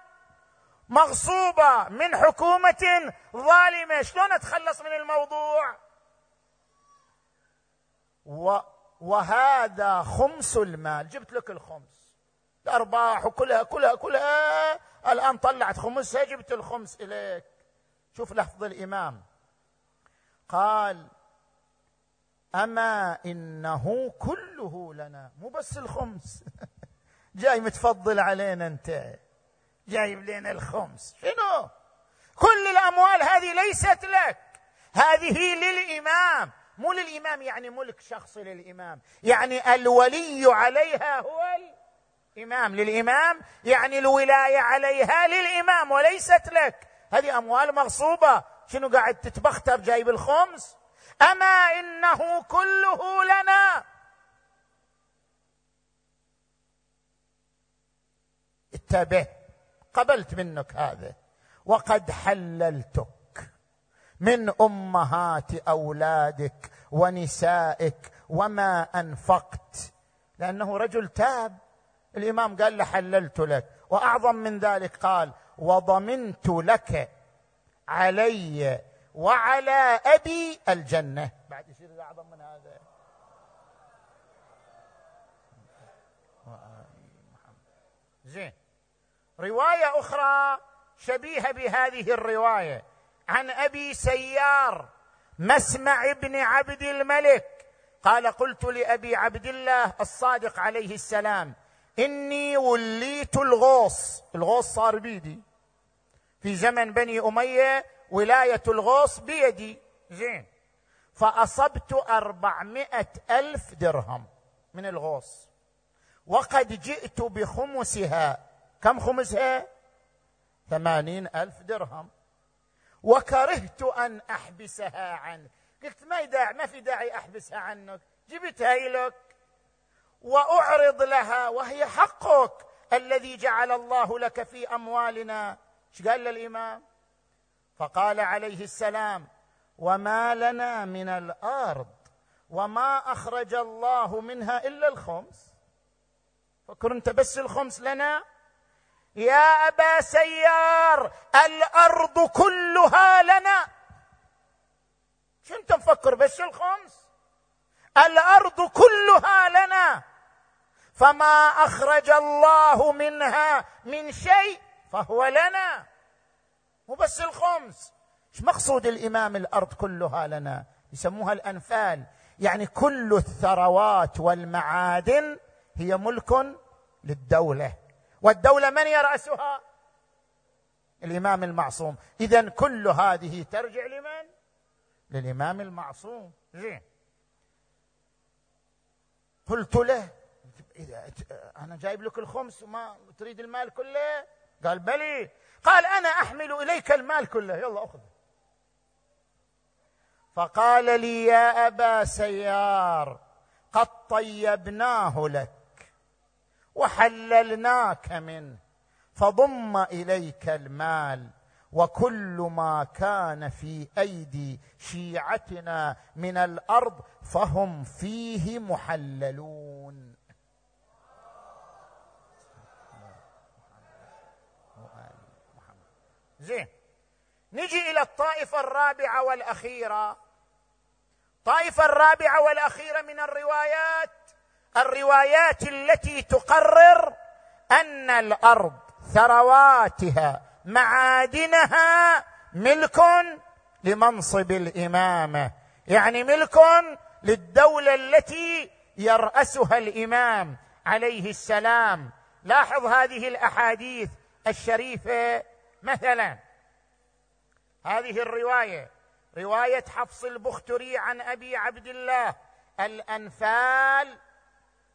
مغصوبة من حكومة ظالمة. شلون أتخلص من الموضوع؟ و وهذا خمس المال. جبت لك الخمس. الأرباح وكلها كلها كلها. الآن طلعت خمسها جبت الخمس إليك. شوف لفظ الإمام. قال أما إنه كله لنا. مو بس الخمس. جاي متفضل علينا أنت. جايب لنا الخمس. شنو؟ كل الأموال هذه ليست لك. هذه للإمام. مو للإمام يعني ملك شخصي للإمام. يعني الولي عليها هو الإمام. للإمام يعني الولاية عليها للإمام وليست لك. هذه أموال مغصوبة. شنو قاعد تتبختر جايب الخمس؟ أما إنه كله لنا. انتبه قبلت منك هذا. وقد حللتك من أمهات أولادك ونسائك وما أنفقت. لأنه رجل تاب. الإمام قال له حللت لك. وأعظم من ذلك قال وضمنت لك علي وعلى أبي الجنة. بعد يصير اعظم من هذا زين رواية أخرى شبيهة بهذه الرواية. عن أبي سيار مسمع بن عبد الملك. قال قلت لأبي عبد الله الصادق عليه السلام إني وليت الغوص. الغوص صار بيدي. في زمن بني أمية ولاية الغوص بيدي. زين. فأصبت أربعمائة ألف درهم من الغوص. وقد جئت بخمسها. كم خمسها ثمانين ألف درهم. وكرهت أن أحبسها عنك. قلت ما داعي ما في داعي أحبسها عنك. جبتها لك. وأعرض لها. وهي حقك الذي جعل الله لك في أموالنا. إيش قال للإمام فقال عليه السلام وما لنا من الأرض وما أخرج الله منها إلا الخمس. فكر أنت بس الخمس لنا؟ يا أبا سيار الأرض كلها لنا. شو أنت مفكر بس الخمس؟ الأرض كلها لنا. فما أخرج الله منها من شيء فهو لنا. مو بس الخمس. إيش مقصود الإمام الأرض كلها لنا؟ يسموها الأنفال. يعني كل الثروات والمعادن هي ملك للدولة. والدولة من يراسها الإمام المعصوم. إذا كل هذه ترجع لمن؟ للإمام المعصوم. زين. قلت له إذا أنا جايب لك الخمس وما تريد المال كله؟ قال بلي. قال أنا أحمل إليك المال كله. يلا أخذ. فقال لي يا أبا سيار قد طيبناه لك. وحللناك منه فضم إليك المال وكل ما كان في أيدي شيعتنا من الأرض فهم فيه محللون. زين. نجي إلى الطائفة الرابعة والأخيرة. الطائفه الرابعة والأخيرة من الروايات الروايات التي تقرر أن الأرض ثرواتها معادنها ملك لمنصب الإمامة. يعني ملك للدولة التي يرأسها الإمام عليه السلام. لاحظ هذه الأحاديث الشريفة مثلا. هذه الرواية رواية حفص البختري عن أبي عبد الله الأنفال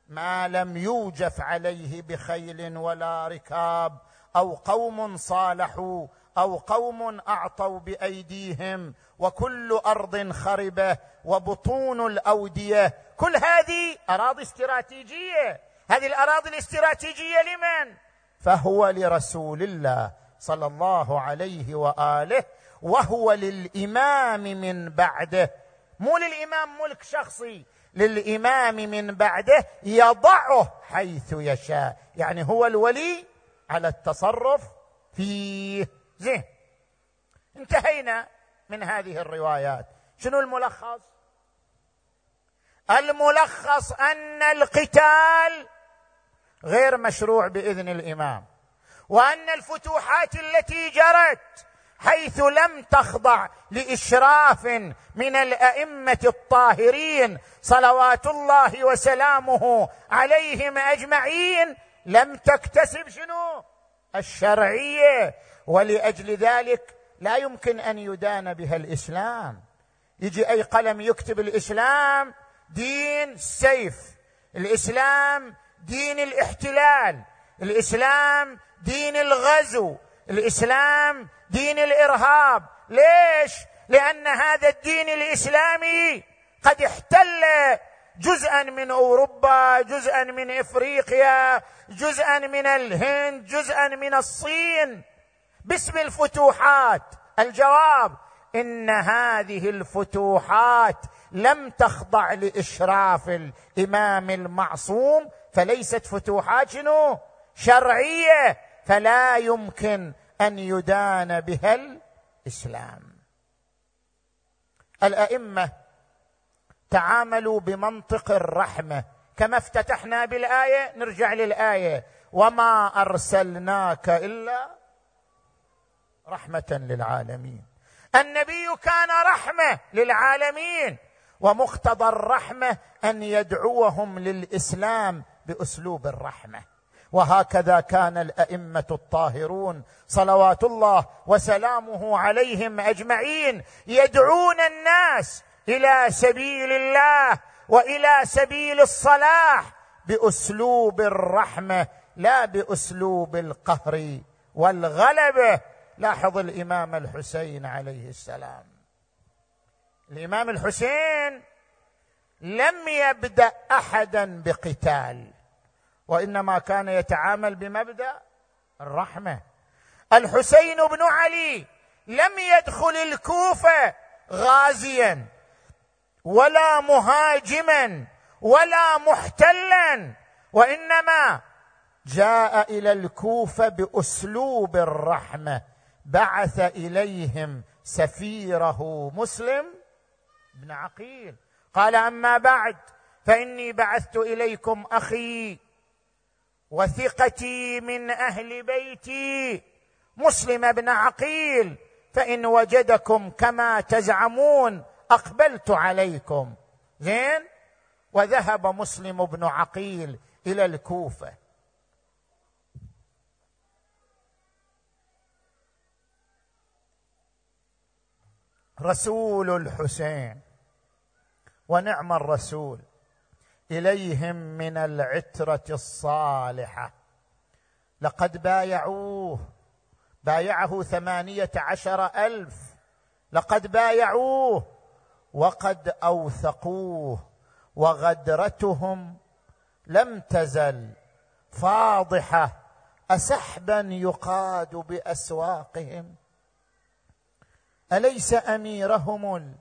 ما لم يوجف عليه بخيل ولا ركاب أو قوم صالحوا أو قوم أعطوا بأيديهم وكل أرض خربة وبطون الأودية. كل هذه أراضي استراتيجية. هذه الأراضي الاستراتيجية لمن؟ فهو لرسول الله صلى الله عليه وآله وهو للإمام من بعده. مو للإمام ملك شخصي. للإمام من بعده يضعه حيث يشاء. يعني هو الولي على التصرف فيه زين انتهينا من هذه الروايات. شنو الملخص؟ الملخص أن القتال غير مشروع بإذن الإمام وأن الفتوحات التي جرت حيث لم تخضع لإشراف من الأئمة الطاهرين صلوات الله وسلامه عليهم أجمعين لم تكتسب شنو؟ الشرعية. ولأجل ذلك لا يمكن أن يدان بها الإسلام. يجي أي قلم يكتب الإسلام دين السيف الإسلام دين الاحتلال. الإسلام دين الغزو. الإسلام دين الإرهاب. ليش؟ لأن هذا الدين الإسلامي قد احتل جزءا من أوروبا جزءا من إفريقيا جزءا من الهند جزءا من الصين. باسم الفتوحات. الجواب إن هذه الفتوحات لم تخضع لإشراف الإمام المعصوم فليست فتوحات شنو؟ شرعية. فلا يمكن أن يدان بها الإسلام. الأئمة تعاملوا بمنطق الرحمة. كما افتتحنا بالآية نرجع للآية. وما أرسلناك إلا رحمة للعالمين. النبي كان رحمة للعالمين. ومقتضى الرحمة أن يدعوهم للإسلام بأسلوب الرحمة. وهكذا كان الأئمة الطاهرون صلوات الله وسلامه عليهم أجمعين يدعون الناس إلى سبيل الله وإلى سبيل الصلاح بأسلوب الرحمة لا بأسلوب القهر والغلبه لاحظ الإمام الحسين عليه السلام. الإمام الحسين لم يبدأ أحدا بقتال. وإنما كان يتعامل بمبدأ الرحمة. الحسين بن علي لم يدخل الكوفة غازيا ولا مهاجما ولا محتلا وإنما جاء إلى الكوفة بأسلوب الرحمة. بعث إليهم سفيره مسلم بن عقيل. قال أما بعد فإني بعثت إليكم أخي وثقتي من أهل بيتي. مسلم بن عقيل فإن وجدكم كما تزعمون أقبلت عليكم. زين؟ وذهب مسلم بن عقيل إلى الكوفة. رسول الحسين. ونعم الرسول. إليهم من العترة الصالحة. لقد بايعوه بايعه ثمانية عشر ألف. لقد بايعوه وقد أوثقوه وغدرتهم لم تزل فاضحة. اسحبا يقاد بأسواقهم. أليس أميرهم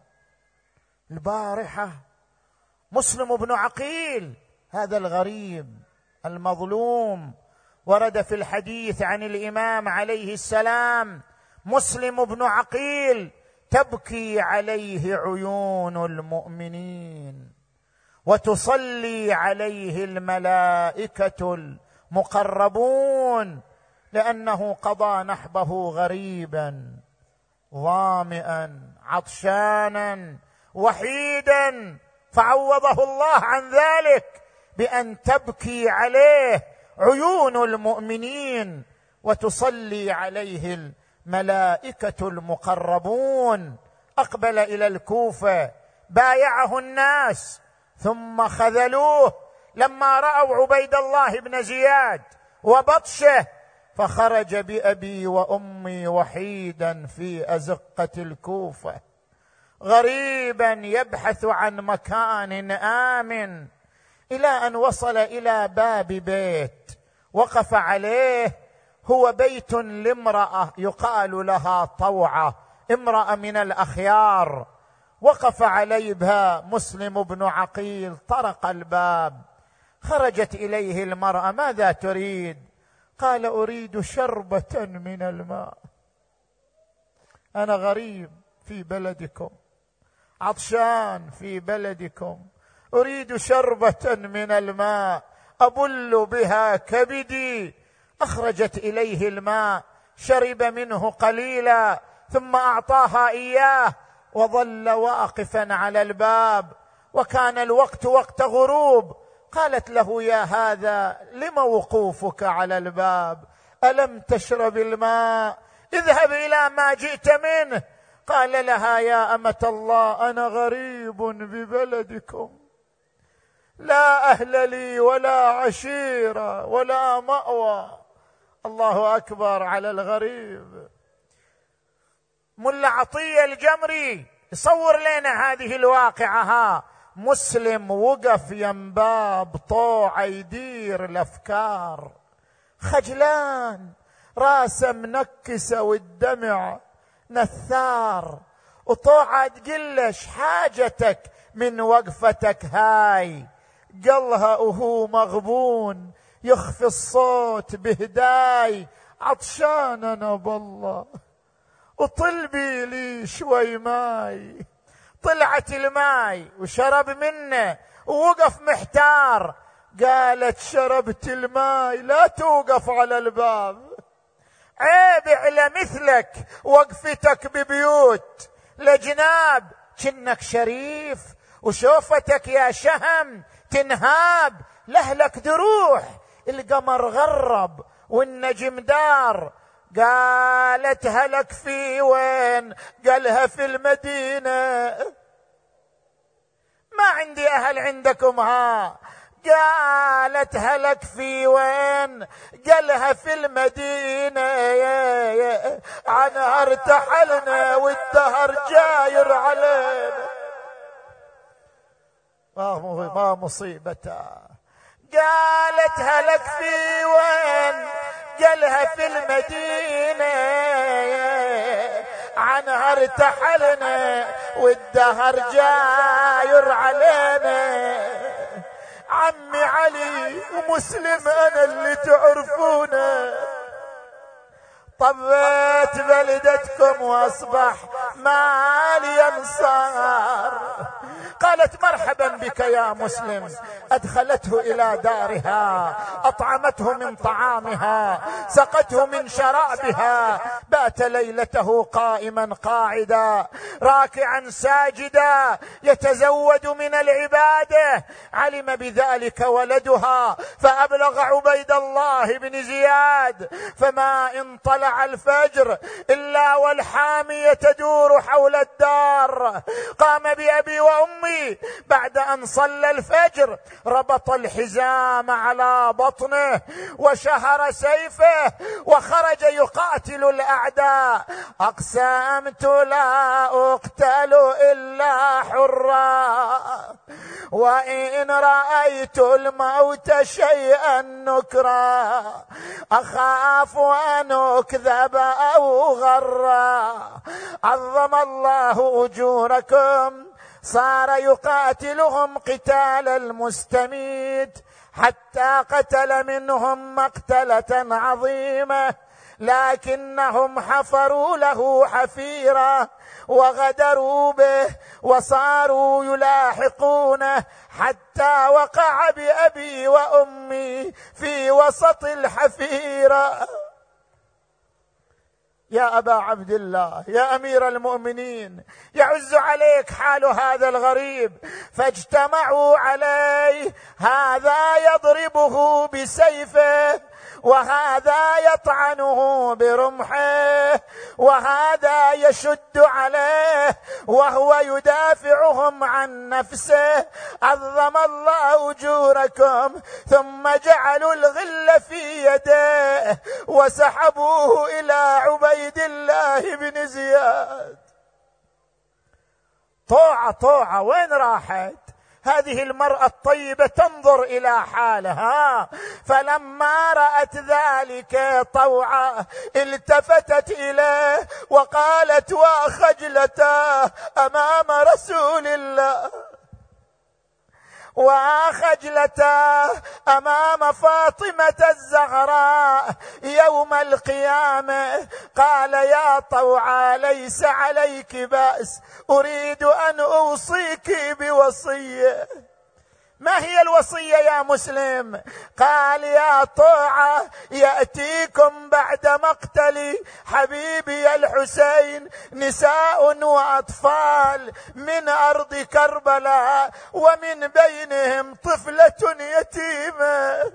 البارحة؟ مسلم بن عقيل هذا الغريب المظلوم ورد في الحديث عن الإمام عليه السلام مسلم بن عقيل تبكي عليه عيون المؤمنين وتصلي عليه الملائكة المقربون لأنه قضى نحبه غريبا ظامئا عطشانا وحيدا فعوضه الله عن ذلك بأن تبكي عليه عيون المؤمنين وتصلي عليه الملائكة المقربون. أقبل إلى الكوفة بايعه الناس ثم خذلوه. لما رأوا عبيد الله بن زياد وبطشه فخرج بأبي وأمي وحيدا في أزقة الكوفة. غريبا يبحث عن مكان آمن إلى أن وصل إلى باب بيت وقف عليه هو بيت لامرأة يقال لها طوعة امرأة من الأخيار. وقف عليها مسلم بن عقيل طرق الباب. خرجت إليه المرأة ماذا تريد؟ قال أريد شربة من الماء. أنا غريب في بلدكم. عطشان في بلدكم. أريد شربة من الماء أبل بها كبدي. أخرجت إليه الماء شرب منه قليلا ثم أعطاها إياه وظل واقفا على الباب. وكان الوقت وقت غروب قالت له يا هذا لم وقوفك على الباب؟ ألم تشرب الماء؟ اذهب إلى ما جئت منه قال لها يا أمة الله أنا غريب ببلدكم. لا أهل لي ولا عشيره ولا مأوى. الله أكبر على الغريب. ملا عطية الجمري يصور لنا هذه الواقعة. ها مسلم وقف ينباب طوع يدير الأفكار. خجلان راسه منكسة والدمع نثار. وطوعة تقله ايش حاجتك من وقفتك هاي. قالها وهو مغبون يخفي الصوت بهداي. عطشان أنا بالله. واطلبي لي شوي ماي. طلعت الماي وشرب منه ووقف محتار. قالت شربت الماي لا توقف على الباب. عيب على مثلك وقفتك ببيوت. لجناب كنك شريف. وشوفتك يا شهم تنهاب. لهلك دروح القمر غرب والنجم دار. قالت هلك في وين؟ قالها في المدينة. ما عندي أهل عندكم ها. قالت هلك في وين؟ قالها في المدينة. عنها ارتحلنا والدهر جاير علينا. ما مصيبتها. قالت هلك في وين؟ قالها في المدينة. عنها ارتحلنا والدهر جاير علينا. عمي علي ومسلم أنا اللي تعرفونه. طبيت بلدتكم وأصبح مالي انصار قالت مرحبا بك يا مسلم. أدخلته إلى دارها أطعمته من طعامها سقته من شرابها. بات ليلته قائما قاعدا راكعا ساجدا يتزود من العبادة. علم بذلك ولدها فأبلغ عبيد الله بن زياد. فما إن الفجر إلا والحامية تدور حول الدار. قام بأبي وأمي بعد أن صلى الفجر ربط الحزام على بطنه وشهر سيفه وخرج يقاتل الأعداء. أقسمت لا أقتل إلا حرا. وإن رأيت الموت شيئا نكرا. أخاف أن اكذب أو غرا. عظم الله أجوركم. صار يقاتلهم قتال المستميت. حتى قتل منهم مقتلة عظيمة. لكنهم حفروا له حفيره وغدروا به وصاروا يلاحقونه. حتى وقع بأبي وأمي في وسط الحفيرة. يا أبا عبد الله يا أمير المؤمنين يعز عليك حال هذا الغريب فاجتمعوا عليه هذا يضربه بسيفه. وهذا يطعنه برمحه وهذا يشد عليه وهو يدافعهم عن نفسه. عظم الله أجوركم ثم جعلوا الغل في يديه وسحبوه إلى عبيد الله بن زياد. طوعة طوعة وين راحت؟ هذه المرأة الطيبة تنظر إلى حالها. فلما رأت ذلك طوعا التفتت إليه وقالت وخجلتا أمام رسول الله؟ وخجلتا أمام فاطمة الزهراء يوم القيامة. قال يا طوعا ليس عليك بأس أريد أن أوصيك بوصية. ما هي الوصية يا مسلم؟ قال يا طوعه يأتيكم بعد مقتل حبيبي الحسين نساء وأطفال من أرض كربلاء ومن بينهم طفلة يتيمة.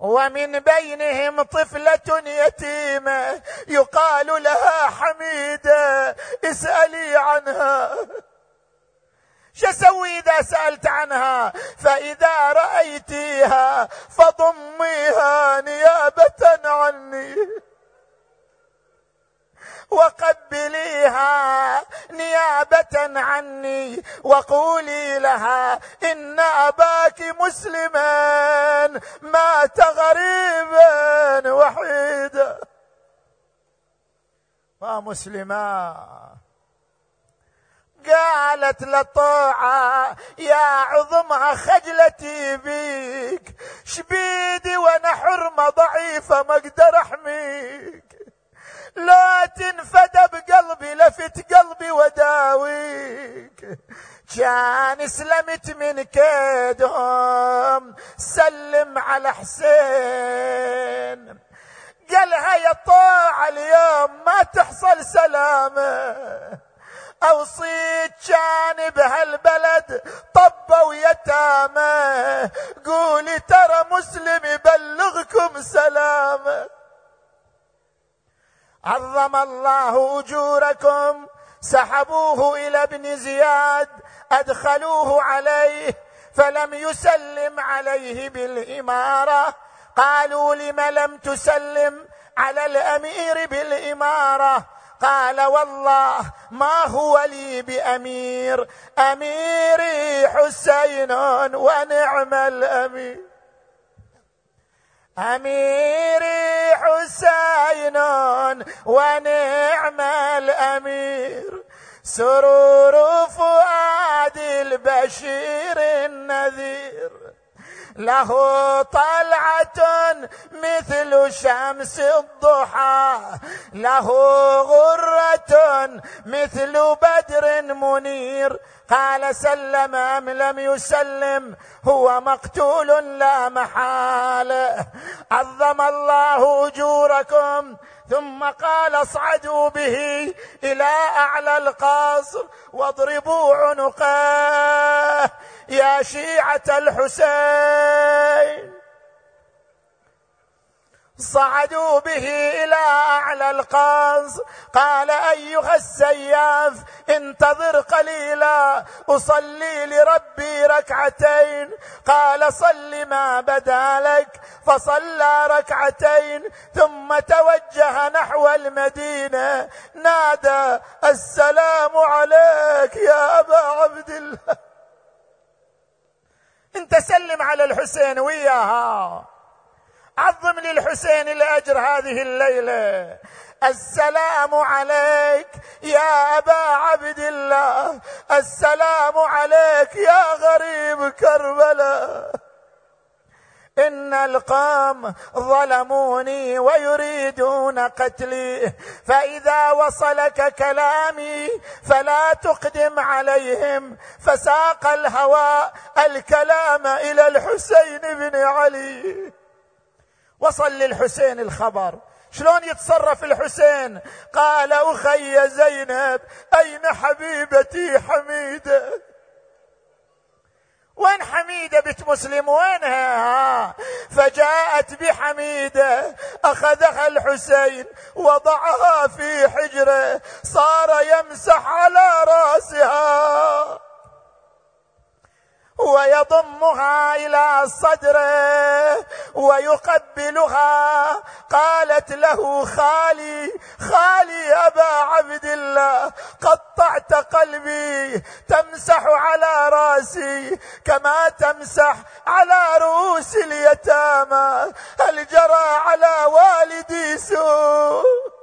ومن بينهم طفلة يتيمة يقال لها حميدة اسألي عنها. شسوي إذا سألت عنها؟ فإذا رأيتيها فضميها نيابة عني. وقبليها نيابة عني. وقولي لها إن أباك مسلما مات غريبا وحيدا ومسلما قالت لطوعة يا عظمها خجلتي بيك. شبيدي وأنا حرمة ضعيفة ما أقدر أحميك. لا تنفد بقلبي لفت قلبي وداويك. كان سلمت من كيدهم سلم على حسين. قالها يا طاعة اليوم ما تحصل سلامة. أوصيت كان بهالبلد طبوا يتامى. قولي ترى مسلم يبلغكم سلامة. عظم الله أجوركم سحبوه إلى ابن زياد أدخلوه عليه فلم يسلم عليه بالإمارة. قالوا لم لم تسلم على الأمير بالإمارة؟ قال والله ما هو لي بأمير أميري حسين ونعم الأمير. أميري حسين ونعم الأمير. سرور فؤاد البشير النذير. له طلعة مثل شمس الضحى له غرة مثل بدر منير. قال سلم أم لم يسلم هو مقتول لا محالة. عظم الله أجوركم. ثم قال اصعدوا به إلى أعلى القصر واضربوا عنقه يا شيعة الحسين. صعدوا به إلى أعلى القاص. قال أيها السياف انتظر قليلا أصلي لربي ركعتين. قال صل ما بدا لك فصلى ركعتين ثم توجه نحو المدينة. نادى السلام عليك يا أبا عبد الله. انت سلم على الحسين وياها. عظم للحسين الاجر هذه الليلة. السلام عليك يا أبا عبد الله. السلام عليك يا غريب كربلاء. إن القوم ظلموني ويريدون قتلي. فإذا وصلك كلامي فلا تقدم عليهم. فساق الهوى الكلام إلى الحسين بن علي. وصل للحسين الخبر. شلون يتصرف الحسين؟ قال أخي زينب أين حبيبتي حميدة؟ وين حميدة بنت مسلم؟ وينها؟ فجاءت بحميدة أخذها الحسين وضعها في حجرة صار يمسح على رأسها. ويضمها إلى صدره ويقبلها. قالت له خالي خالي أبا عبد الله قطعت قلبي تمسح على رأسي كما تمسح على رؤوس اليتامى. هل جرى على والدي سوء؟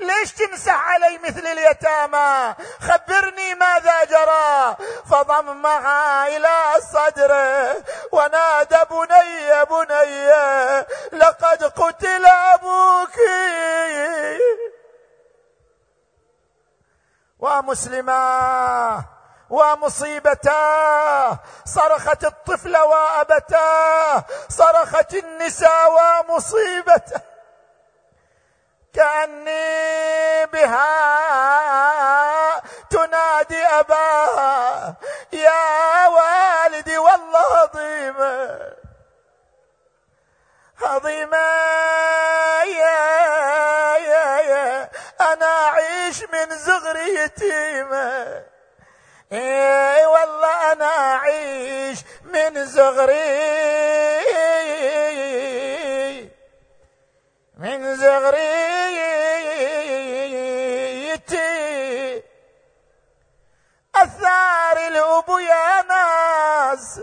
ليش تمسح علي مثل اليتامى؟ خبرني ماذا جرى. فضمها إلى صدره ونادى بني بني لقد قتل أبوك. ومسلما ومصيبتاه صرخت الطفل وابتاه صرخت النساء ومصيبته كأني بها تنادي أباها يا والدي والله عظيمة عظيمة يا يا يا أنا أعيش من زغري يتيمة اي والله أنا أعيش من زغري من زغريتي أثار الأبو يا ناس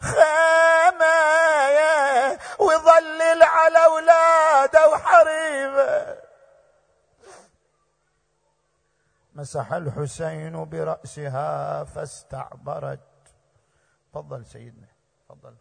خيمة ويظلل على أولاده وحريمه مسح الحسين برأسها فاستعبرت. تفضل سيدنا تفضل.